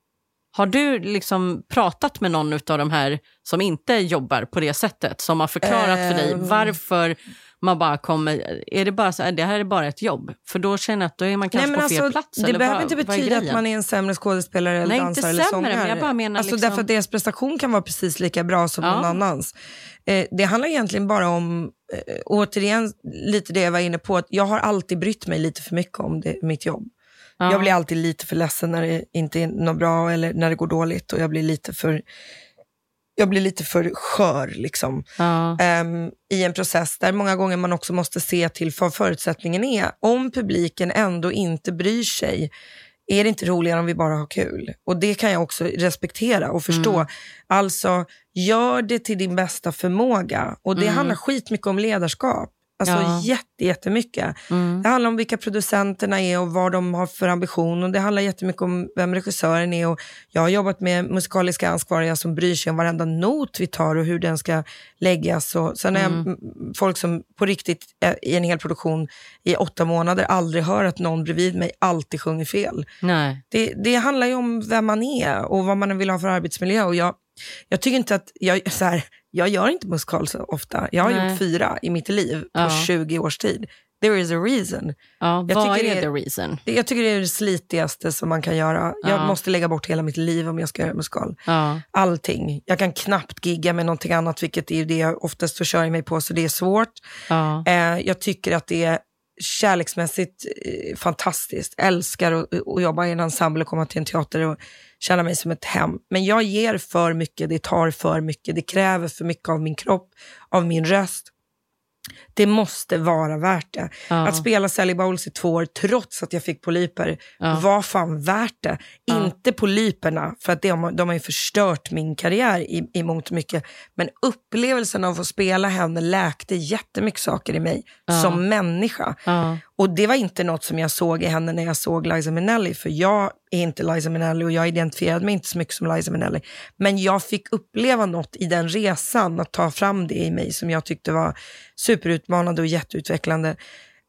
Har du liksom pratat med någon av de här som inte jobbar på det sättet, som har förklarat för dig Ehm. varför man bara kommer, är det bara så här, det här är bara ett jobb? För då känner jag att då är man kanske Nej, på fel alltså, plats. Det behöver vad- inte betyda att man är en sämre skådespelare eller Nej, inte dansare eller sångare. men jag bara menar alltså, liksom- Därför att deras prestation kan vara precis lika bra som Ja. någon annans. Eh, det handlar egentligen bara om, eh, återigen lite det jag var inne på, att jag har alltid brytt mig lite för mycket om det, mitt jobb. Ja. Jag blir alltid lite för ledsen när det inte är något bra eller när det går dåligt och jag blir lite för jag blir lite för skör liksom, Ja. ehm, i en process där många gånger man också måste se till vad förutsättningen är. Om publiken ändå inte bryr sig, är det inte roligare om vi bara har kul? Och det kan jag också respektera och förstå. Mm. Alltså, gör det till din bästa förmåga. Och det Mm. handlar skitmycket om ledarskap. Alltså Ja. jätte, jättemycket. Mm. Det handlar om vilka producenterna är och vad de har för ambition. Och det handlar jättemycket om vem regissören är. Och jag har jobbat med musikaliska ansvariga som bryr sig om varenda not vi tar och hur den ska läggas. Och sen är jag Mm. folk som på riktigt i en hel produktion i åtta månader aldrig hör att någon bredvid mig alltid sjunger fel. Nej. Det, det handlar ju om vem man är och vad man vill ha för arbetsmiljö. Och jag, jag tycker inte att, jag, så här, jag gör inte musikal så ofta. Jag har Nej. gjort fyra i mitt liv på Ja. 20 års tid. There is a reason. Ja, Jag vad tycker är det- the reason? Det- Jag tycker det är det slitigaste som man kan göra. Jag Ja. måste lägga bort hela mitt liv om jag ska göra musikal. Ja. Allting. Jag kan knappt gigga med någonting annat, vilket är det jag oftast jag mig på, så det är svårt. Ja. Eh, jag tycker att det är kärleksmässigt eh, fantastiskt. Älskar att, att jobba i en ensemble och komma till en teater och känna mig som ett hem. Men jag ger för mycket, det tar för mycket, det kräver för mycket av min kropp, av min röst. Det måste vara värt det. Ja. Att spela Sally Bowles i två år trots att jag fick polyper Ja. var fan värt det. Ja. Inte polyperna, för att de, har- de har ju förstört min karriär i, i mångt och mycket. Men upplevelsen av att få spela henne läkte jättemycket saker i mig som människa. Och det var inte något som jag såg i henne när jag såg Liza Minnelli, för jag är inte Liza Minnelli och jag identifierade mig inte så mycket som Liza Minnelli. Men jag fick uppleva något i den resan, att ta fram det i mig som jag tyckte var superutmanande och jätteutvecklande.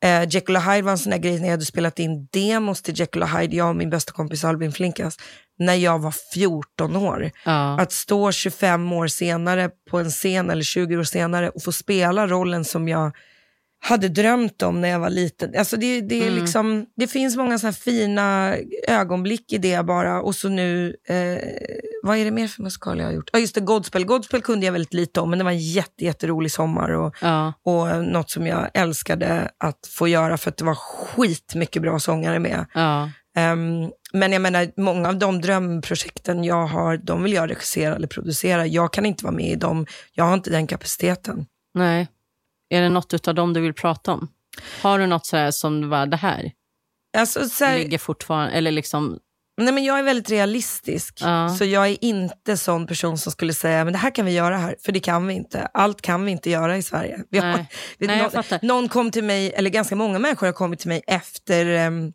Eh, Jekyll och Hyde var en sån där grej när jag hade spelat in demos till Jekyll och Hyde, jag och min bästa kompis Albin Flinkas, när jag var 14 år. Ja. Att stå 25 år senare på en scen, eller 20 år senare, och få spela rollen som jag hade drömt om när jag var liten. Alltså det, det, är Mm. liksom, det finns många så fina ögonblick i det bara. Och så nu, eh, vad är det mer för musikal jag har gjort? Ja, just det, Godspell. Godspell kunde jag väldigt lite om, men det var en jätte, jätterolig sommar. Och, Ja. och något som jag älskade att få göra för att det var skitmycket bra sångare med. Ja. Ehm, men jag menar, många av de drömprojekten jag har, de vill jag regissera eller producera. Jag kan inte vara med i dem. Jag har inte den kapaciteten. Nej. Är det något av dem du vill prata om? Har du något så här som var det här? Alltså, så här, Ligger fortfarande, eller liksom, nej, men jag är väldigt realistisk. Ja. Så jag är inte sån person som skulle säga, men det här kan vi göra här. För det kan vi inte. Allt kan vi inte göra i Sverige. Vi har, Nej. *laughs* vet, Nej, någon, någon kom till mig, eller ganska många människor har kommit till mig efter, ehm,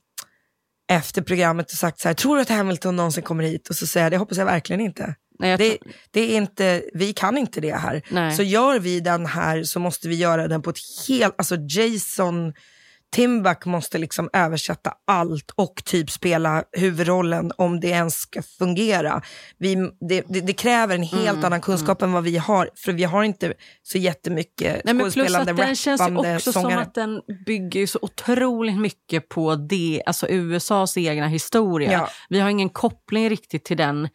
efter programmet och sagt så här, tror du att Hamilton någonsin kommer hit? Och så säger jag, det hoppas jag verkligen inte. Nej, Det, det är inte, vi kan inte det här. Nej. Så gör vi den här så måste vi göra den på ett helt, alltså Jason Timbuk måste liksom översätta allt och typ spela huvudrollen om det ens ska fungera. Vi, det, det, det kräver en helt Mm, annan kunskap än vad vi har, för vi har inte så jättemycket Nej, men plus att den känns rappande också som sångare. att den bygger så otroligt mycket på det, alltså USAs egna historia. Ja. Vi har ingen koppling riktigt till den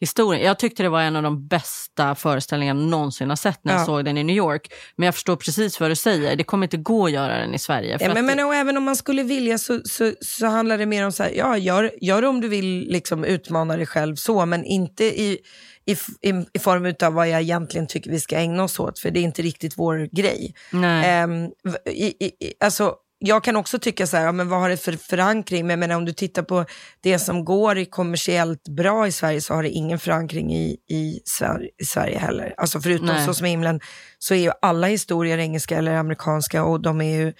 historien. Jag tyckte det var en av de bästa föreställningarna jag någonsin har sett när jag Ja. såg den i New York. Men jag förstår precis vad du säger, det kommer inte gå att göra den i Sverige. Ja, men, det- men och även om man skulle vilja så, så, så handlar det mer om så här, ja, gör, gör det om du vill liksom utmana dig själv så, men inte i, i, i, i form av vad jag egentligen tycker vi ska ägna oss åt, för det är inte riktigt vår grej. Nej. I, i, i- alltså, jag kan också tycka så här, ja, men vad har det för förankring? Men menar, om du tittar på det som går i kommersiellt bra i Sverige så har det ingen förankring i, i, Sverige, i Sverige heller. Alltså förutom Nej. Så som himlen så är ju alla historier engelska eller amerikanska och de är ju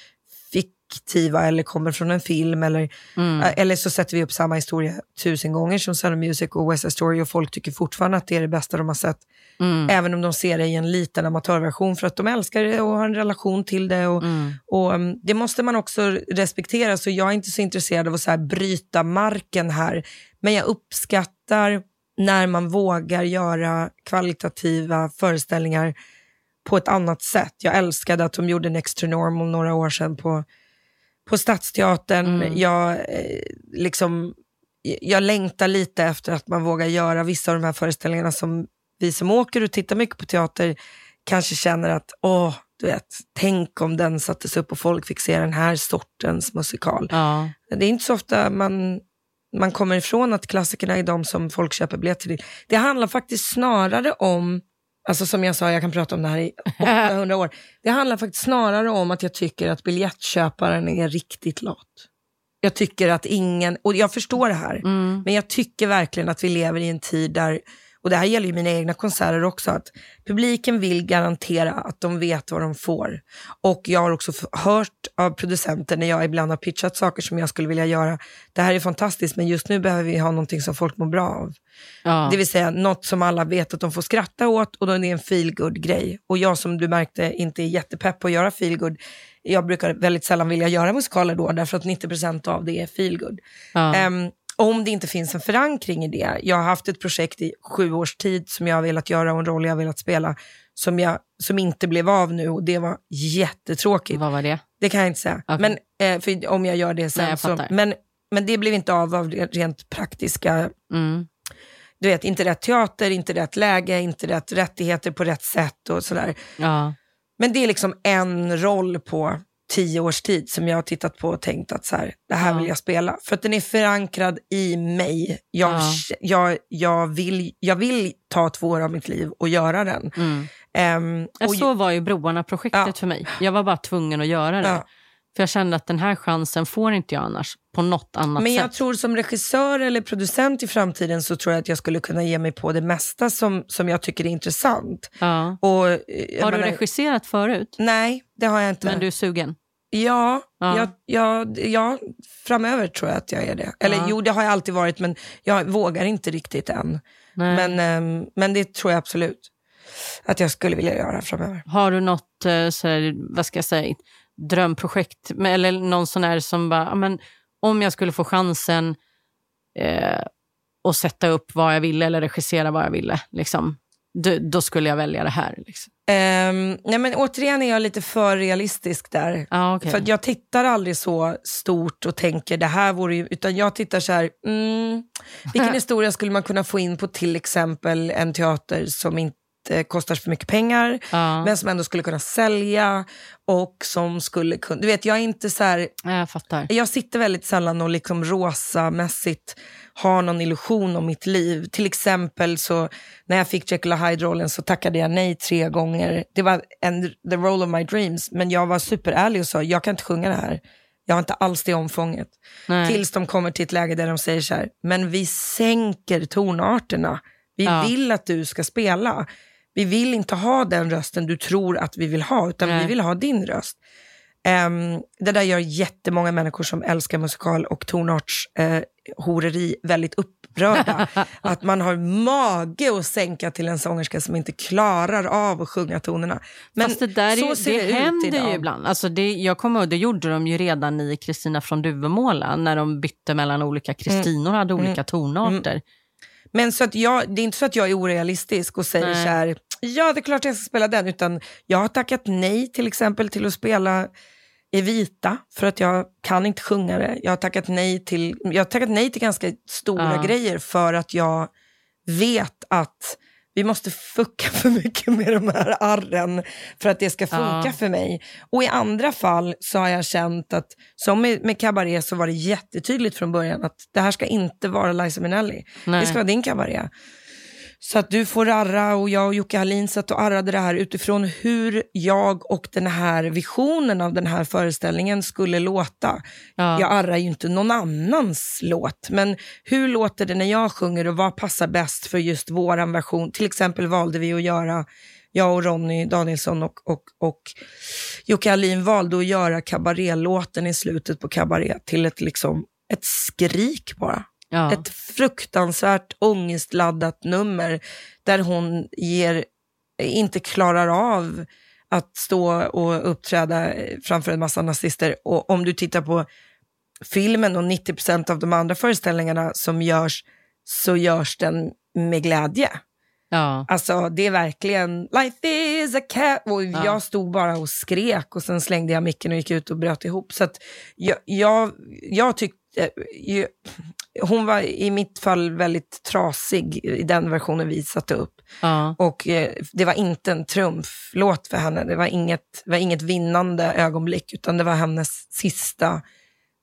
fiktiva eller kommer från en film eller, Mm. eh, eller så sätter vi upp samma historia tusen gånger som Sound of Music och West Side Story och folk tycker fortfarande att det är det bästa de har sett. Mm. Även om de ser det i en liten amatörversion för att de älskar det och har en relation till det. Och, Mm. och um, Det måste man också respektera, så jag är inte så intresserad av att så här bryta marken här. Men jag uppskattar när man vågar göra kvalitativa föreställningar på ett annat sätt. Jag älskade att de gjorde Next to Normal några år sedan på, på Stadsteatern. Mm. Jag, eh, liksom, jag längtar lite efter att man vågar göra vissa av de här föreställningarna som vi som åker och tittar mycket på teater kanske känner att, åh, du vet, tänk om den sattes upp och folk fick se den här sortens musikal. Ja. Det är inte så ofta man, man kommer ifrån att klassikerna är de som folk köper biljetter till. Det handlar faktiskt snarare om, alltså som jag sa, jag kan prata om det här i 800 år. Det handlar faktiskt snarare om att jag tycker att biljettköparen är riktigt lat. Jag tycker att ingen, och jag förstår det här, Mm. men jag tycker verkligen att vi lever i en tid där, och det här gäller ju mina egna konserter också, att publiken vill garantera att de vet vad de får. Och jag har också hört av producenter när jag ibland har pitchat saker som jag skulle vilja göra. Det här är fantastiskt, men just nu behöver vi ha någonting som folk mår bra av. Ja. Det vill säga något som alla vet att de får skratta åt och då är det en feel grej Och jag som du märkte inte är jättepepp på att göra feel Jag brukar väldigt sällan vilja göra musikaler då, därför att 90% av det är feel Ja. Ehm, om det inte finns en förankring i det. Jag har haft ett projekt i sju års tid som jag har velat göra och en roll jag har velat spela som, jag, som inte blev av nu och det var jättetråkigt. Vad var det? Det kan jag inte säga. Okej. Men, eh, för om jag gör det sen. Nej, så, men, men det blev inte av av rent praktiska, Mm. du vet, inte rätt teater, inte rätt läge, inte rätt rättigheter på rätt sätt och sådär. Ja. Men det är liksom en roll på tio års tid som jag har tittat på och tänkt att så här, det här Ja. vill jag spela. För att den är förankrad i mig. Jag, Ja. jag, jag, vill, jag vill ta två år av mitt liv och göra den. Mm. Ja, och, så var ju Broarna-projektet Ja. för mig. Jag var bara tvungen att göra det. För jag kände att den här chansen får inte jag annars på något annat men jag sätt. tror som regissör eller producent i framtiden så tror jag att jag skulle kunna ge mig på det mesta som, som jag tycker är intressant. Ja. Och, eh, Har du menar- regisserat förut? Nej, det har jag inte. Men du är sugen? Ja, Ja. Jag, jag, ja, framöver tror jag att jag är det. Eller Ja. jo, det har jag alltid varit, men jag vågar inte riktigt än. Nej. Men, ehm, men det tror jag absolut att jag skulle vilja göra framöver. Har du något, eh, så här, vad ska jag säga, drömprojekt? Eller någon sån här som bara, men, om jag skulle få chansen eh, att sätta upp vad jag ville eller regissera vad jag ville, liksom, då, då skulle jag välja det här. Liksom. Um, nej, men återigen är jag lite för realistisk där. Ah, okay. För jag tittar aldrig så stort och tänker det här vore ju, utan jag tittar så här, mm, vilken *laughs* historia skulle man kunna få in på till exempel en teater som inte kostar för mycket pengar, ja. men som ändå skulle kunna sälja och som skulle kunna, du vet jag är inte så här, Ja, jag fattar. jag sitter väldigt sällan och liksom rosa-mässigt har någon illusion om mitt liv. Till exempel så när jag fick Jekyll och Hyde-rollen så tackade jag nej tre gånger. Det var en, the role of my dreams, men jag var superärlig och sa jag kan inte sjunga det här. Jag har inte alls det omfånget. Nej. Tills de kommer till ett läge där de säger så här, men vi sänker tonarterna. Vi Ja. vill att du ska spela. Vi vill inte ha den rösten du tror att vi vill ha, utan vi Nej. vill ha din röst. Ehm, det där gör jättemånga människor som älskar musikal och tonartshoreri eh, horeri väldigt upprörda. *laughs* att man har mage att sänka till en sångerska som inte klarar av att sjunga tonerna. Men Fast det, där så är, ser det ut händer idag. ju ibland. Alltså det, jag kommer ihåg, det gjorde de ju redan i Kristina från Duvemåla när de bytte mellan olika Kristinor och hade olika tonarter. Men så att jag, det är inte så att jag är orealistisk och säger Nej. så här, ja det är klart jag ska spela den, utan jag har tackat nej till exempel till att spela Evita för att jag kan inte sjunga det. Jag har tackat nej till, jag har tackat nej till ganska stora Ja. grejer för att jag vet att vi måste fucka *laughs* för mycket med de här arren för att det ska funka Ja. för mig. Och i andra fall så har jag känt att, som med, med Cabaret så var det jättetydligt från början att det här ska inte vara Liza Minnelli. Nej. Det ska vara din Cabaret. Så att du får arra och jag och Jocke Hallin satt och arrade det här utifrån hur jag och den här visionen av den här föreställningen skulle låta. Ja. Jag arrar ju inte någon annans låt, men hur låter det när jag sjunger och vad passar bäst för just våran version? Till exempel valde vi att göra, jag och Ronny Danielsson och, och, och Jocke Hallin valde att göra kabaretlåten i slutet på kabaret till ett, liksom, ett skrik bara. Ja. Ett fruktansvärt ångestladdat nummer där hon ger, inte klarar av att stå och uppträda framför en massa nazister. Och om du tittar på filmen och 90% av de andra föreställningarna som görs, så görs den med glädje. Ja. Alltså det är verkligen, life is a cat. Och Ja. jag stod bara och skrek och sen slängde jag micken och gick ut och bröt ihop. Så jag, jag, jag tyckte, ju- hon var i mitt fall väldigt trasig i den versionen vi satte upp. Ja. Och eh, det var inte en trumflåt för henne. Det var inget, var inget vinnande ögonblick, utan det var hennes sista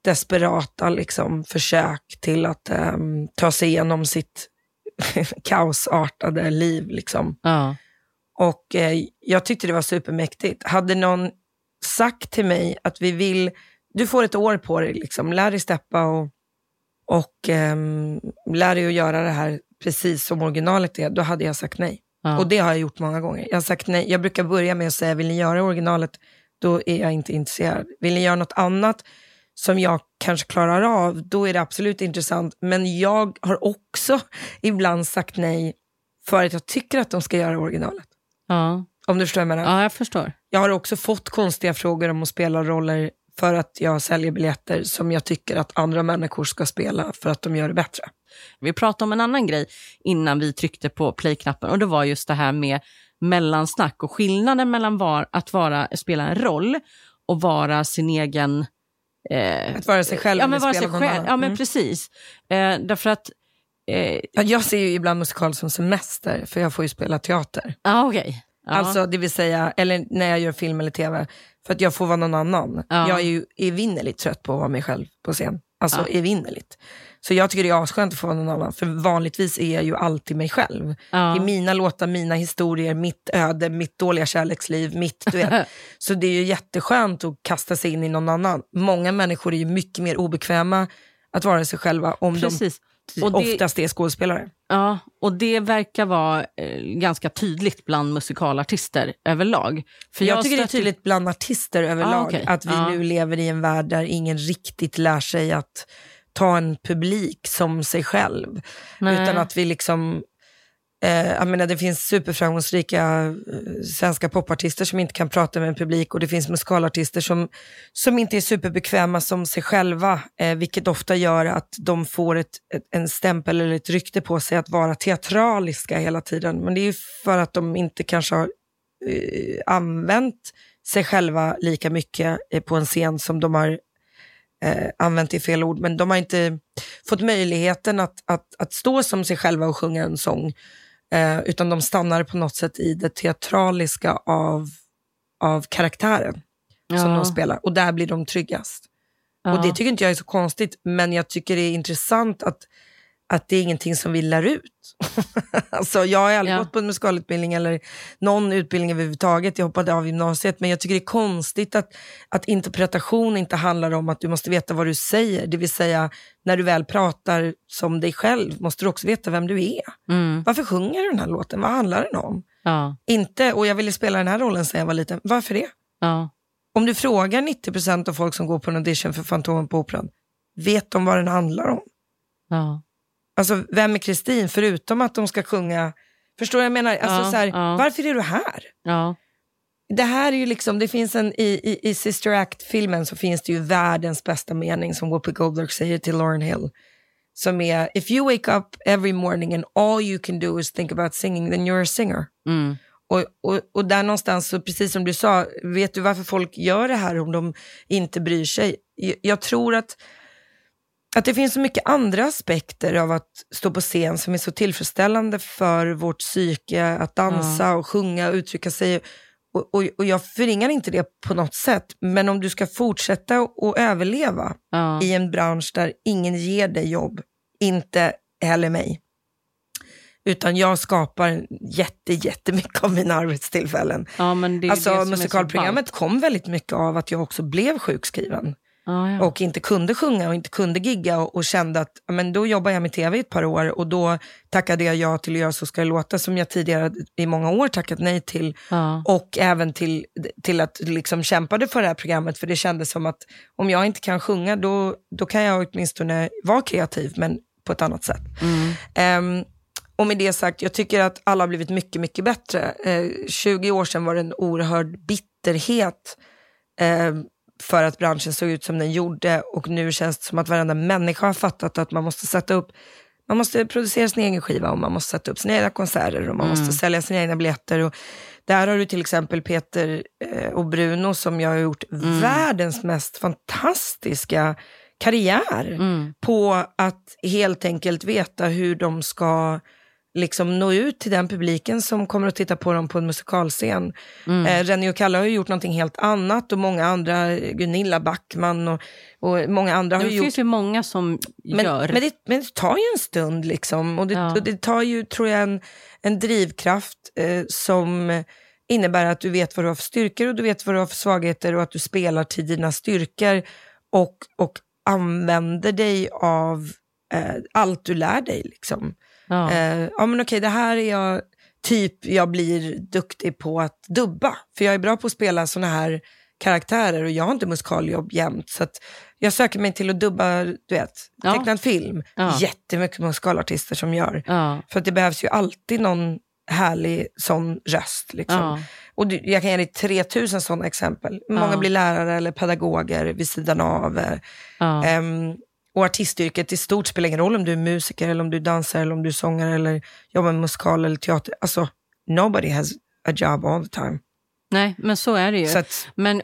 desperata liksom, försök till att ehm, ta sig igenom sitt *laughs* kaosartade liv. Liksom. Ja. Och eh, jag tyckte det var supermäktigt. Hade någon sagt till mig att vi vill, du får ett år på dig, liksom, lär dig steppa och, och ehm, lär dig att göra det här precis som originalet är, då hade jag sagt nej. Ja. Och det har jag gjort många gånger. Jag har sagt nej. Jag brukar börja med att säga, vill ni göra originalet, då är jag inte intresserad. Vill ni göra något annat som jag kanske klarar av, då är det absolut intressant. Men jag har också *laughs* ibland sagt nej för att jag tycker att de ska göra originalet. Ja. Om du förstår vad jag menar. ja, jag förstår. Jag har också fått konstiga frågor om att spela roller för att jag säljer biljetter som jag tycker att andra människor ska spela för att de gör det bättre. Vi pratade om en annan grej innan vi tryckte på play-knappen och det var just det här med mellansnack och skillnaden mellan var, att vara, spela en roll och vara sin egen... Eh, Att vara sig själv ja, men vara sig själv. annan. Ja, men Mm. precis. Eh, därför att... Eh, Ja, Jag ser ju ibland musikal som semester, för jag får ju spela teater. ah, okej. Ja. Alltså det vill säga, eller när jag gör film eller tv, för att jag får vara någon annan. Ja. Jag är ju evinnerligt trött på att vara mig själv på scen. Alltså Ja. evinnerligt. Så jag tycker det är asskönt att få vara någon annan, för vanligtvis är jag ju alltid mig själv. ja. Det är mina låtar, mina historier, mitt öde, mitt dåliga kärleksliv, mitt, du vet. *laughs* Så det är ju jätteskönt att kasta sig in i någon annan. Många människor är ju mycket mer obekväma att vara sig själva om Precis. de Och det- oftast är skådespelare. Ja, och det verkar vara eh, ganska tydligt bland musikalartister överlag. För jag, tycker det är tydligt bland artister överlag Ah, okej. att vi Ja. nu lever i en värld där ingen riktigt lär sig att ta en publik som sig själv. Nej. Utan att vi liksom, eh, jag menar det finns superframgångsrika eh, svenska popartister som inte kan prata med en publik och det finns musikalartister som, som inte är superbekväma som sig själva, eh, vilket ofta gör att de får ett, ett, en stämpel eller ett rykte på sig att vara teatraliska hela tiden. Men det är ju för att de inte kanske har eh, använt sig själva lika mycket eh, på en scen som de har eh, använt i fel ord, men de har inte fått möjligheten att, att, att stå som sig själva och sjunga en sång, eh, utan de stannar på något sätt i det teatraliska av, av karaktären som Ja. de spelar, och där blir de tryggast. Ja. Och det tycker inte jag är så konstigt, men jag tycker det är intressant att, att det är ingenting som vi lär ut. *laughs* alltså, jag har aldrig Ja. gått på en musikalutbildning eller någon utbildning överhuvudtaget. Jag hoppade av gymnasiet, men jag tycker det är konstigt att, att interpretation inte handlar om att du måste veta vad du säger. Det vill säga, när du väl pratar som dig själv måste du också veta vem du är. Mm. Varför sjunger du den här låten? Vad handlar den om? Ja. Inte, och jag ville spela den här rollen sedan jag var liten. Varför det? Ja. Om du frågar 90% av folk som går på en audition för Fantomen på Operan, vet de vad den handlar om? Ja. Alltså, vem är Kristin? Förutom att de ska sjunga... Förstår jag menar? Alltså, Ja, så här, ja. Varför är du här? Ja. Det här är ju liksom, det finns en, i, i, i Sister Act-filmen så finns det ju världens bästa mening som Whoopi Goldberg säger till Lauren Hill. Som är, if you wake up every morning and all you can do is think about singing, then you're a singer. Mm. Och, och, och där någonstans, så precis som du sa, vet du varför folk gör det här om de inte bryr sig? Jag, jag tror att, att det finns så mycket andra aspekter av att stå på scen som är så tillfredsställande för vårt psyke, att dansa och sjunga och uttrycka sig. Och, och, och jag förringar inte det på något sätt, men om du ska fortsätta att överleva Ja. i en bransch där ingen ger dig jobb, inte heller mig. Utan jag skapar jätte, jättemycket av mina arbetstillfällen. ja, Alltså musikalprogrammet kom väldigt mycket av att jag också blev sjukskriven Ja, och inte kunde sjunga och inte kunde gigga och, och kände att men då jobbar jag med tv i ett par år och då tackade jag ja till att göra Så ska det låta som jag tidigare i många år tackat nej till ja. och även till, till att liksom kämpade för det här programmet för det kändes som att om jag inte kan sjunga då, då kan jag åtminstone vara kreativ men på ett annat sätt. Mm. Ehm, och med det sagt, jag tycker att alla har blivit mycket, mycket bättre. Eh, 20 år sedan var det en oerhörd bitterhet eh, för att branschen såg ut som den gjorde och nu känns det som att varenda människa har fattat att man måste sätta upp Man måste producera sin egen skiva och man måste sätta upp sina egna konserter och man måste sälja sina egna biljetter. Och där har du till exempel Peter eh, och Bruno som jag har gjort världens mest fantastiska karriär på att helt enkelt veta hur de ska liksom nå ut till den publiken som kommer att titta på dem på en musikalscen. Eh, Renny och Kalle har ju gjort någonting helt annat och många andra, Gunilla Backman och, och många andra har Det ju gjort finns ju många som men, gör. men, det, men det tar ju en stund liksom. Och det, Ja. och det tar ju, tror jag, en, en drivkraft eh, som innebär att du vet vad du har för styrkor och du vet vad du har för svagheter och att du spelar till dina styrkor och, och använder dig av eh, allt du lär dig. Liksom. Ja. Eh, ja men okej, det här är jag, typ jag blir duktig på att dubba. För jag är bra på att spela såna här karaktärer och jag har inte musikaljobb jämt. Så jag söker mig till att dubba, du vet, Ja. tecknad film. Ja. Jättemycket musikalartister som gör. ja. För det behövs ju alltid någon härlig sån röst. Liksom. Ja. Och du, jag kan ge dig 3000 sådana exempel. Många blir lärare eller pedagoger vid sidan av. Ehm, och artistyrket i stort spelar ingen roll om du är musiker, eller om du är dansare, eller om du är sångare, eller jobbar med musikal eller teater. Alltså, nobody has a job all the time. Nej, men så är det ju. Att, Men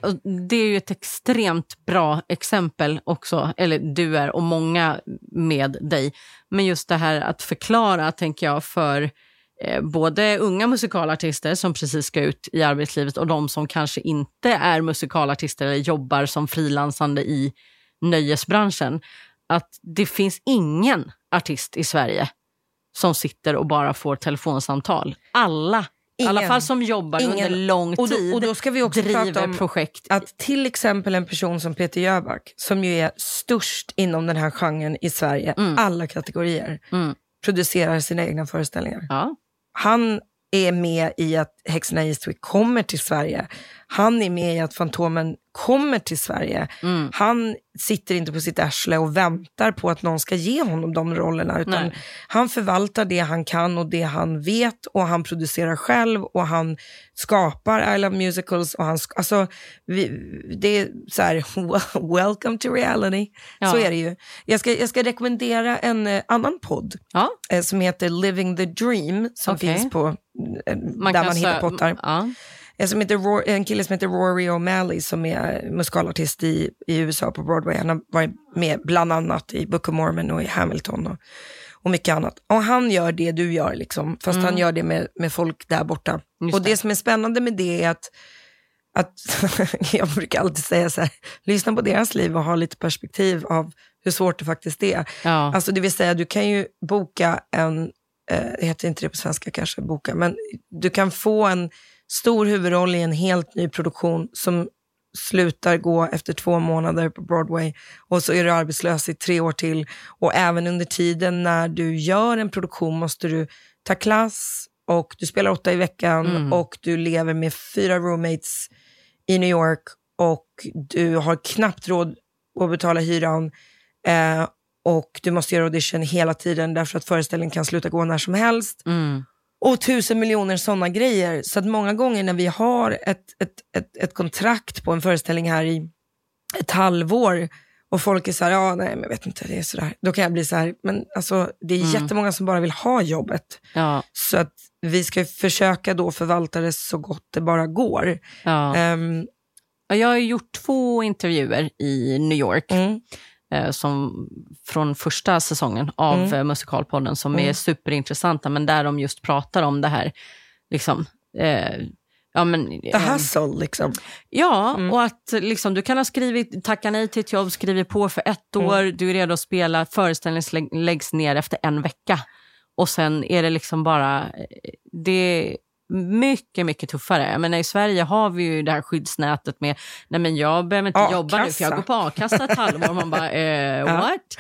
det är ju ett extremt bra exempel också, eller du är och många med dig. Men just det här att förklara, tänker jag, för eh, både unga musikalartister som precis ska ut i arbetslivet och de som kanske inte är musikalartister eller jobbar som frilansande i nöjesbranschen. Att det finns ingen artist i Sverige som sitter och bara får telefonsamtal. Alla, i alla Ingen. fall som jobbar under Ingen. lång Och då- tid, och då ska vi också prata om projekt. att till exempel en person som Peter Jöback, som ju är störst inom den här genren i Sverige, alla kategorier, Mm. producerar sina egna föreställningar. Ja. Han är med i att Häxorna i Eastwick kommer till Sverige. Han är med i att Fantomen kommer till Sverige. Mm. Han sitter inte på sitt arsle och väntar på att någon ska ge honom de rollerna. Utan Nej. han förvaltar det han kan och det han vet och han producerar själv och han skapar I Love Musicals. Och han, alltså, vi, det är så här, *laughs* welcome to reality. Ja. Så är det ju. Jag ska, jag ska rekommendera en eh, annan podd Ja, eh, som heter Living the Dream som Okej. finns på eh, man där man hittar pottar. Ja. En, som heter Ro- en kille som heter Rory O'Malley som är musikalartist i, i USA på Broadway. Han har varit med bland annat i Book of Mormon och i Hamilton och, och mycket annat. Och han gör det du gör, liksom, fast han gör det med, med folk där borta. Mm. Just och det. det. som är spännande med det är att att *laughs* jag brukar alltid säga så här, lyssna på deras liv och ha lite perspektiv av hur svårt det faktiskt är. Ja. Alltså det vill säga, du kan ju boka en, eh, det heter inte det på svenska kanske, boka, men du kan få en stor huvudroll i en helt ny produktion som slutar gå efter två månader på Broadway och så är du arbetslös i tre år till. Och även under tiden när du gör en produktion måste du ta klass och du spelar åtta i veckan Mm. och du lever med fyra roommates i New York och du har knappt råd att betala hyran. Eh, och du måste göra audition hela tiden därför att föreställningen kan sluta gå när som helst. Mm. Och tusen miljoner sådana grejer. Så att många gånger när vi har ett, ett, ett, ett kontrakt på en föreställning här i ett halvår och folk är så här, ja nej men jag vet inte, det är sådär. Då kan jag bli så här, men alltså det är Mm. jättemånga som bara vill ha jobbet. Ja. Så att vi ska försöka då förvalta det så gott det bara går. Ja. Ja, Jag har gjort två intervjuer i New York mm, som, från första säsongen av Mm. eh, Musikalpodden som Mm. är superintressanta, men där de just pratar om det här. Liksom, eh, ja, men, the eh, hustle liksom. Ja, Mm. och att liksom, du kan ha skrivit, tacka nej till ett jobb, skrivit på för ett Mm. år, du är redo att spela, föreställningen lä- läggs ner efter en vecka. Och sen är det liksom bara, eh, det mycket, mycket tuffare. Jag menar, I Sverige har vi ju det här skyddsnätet med, nej men jag behöver inte jobba nu för jag går på a-kassa ett halvår. Man bara, *laughs* eh, what?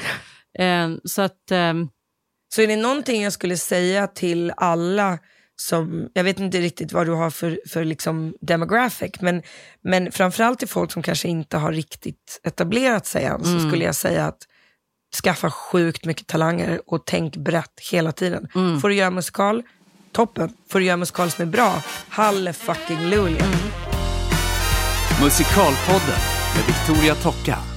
Eh, så att, ehm, Så är det någonting jag skulle säga till alla som, jag vet inte riktigt vad du har för, för liksom demographic, men, men framförallt till folk som kanske inte har riktigt etablerat sig än, så skulle jag säga att skaffa sjukt mycket talanger och tänk brett hela tiden. Får du göra musikal, toppen. Får du göra musikal som är bra, halle fucking luja. Musikalpodden med Victoria Tocka.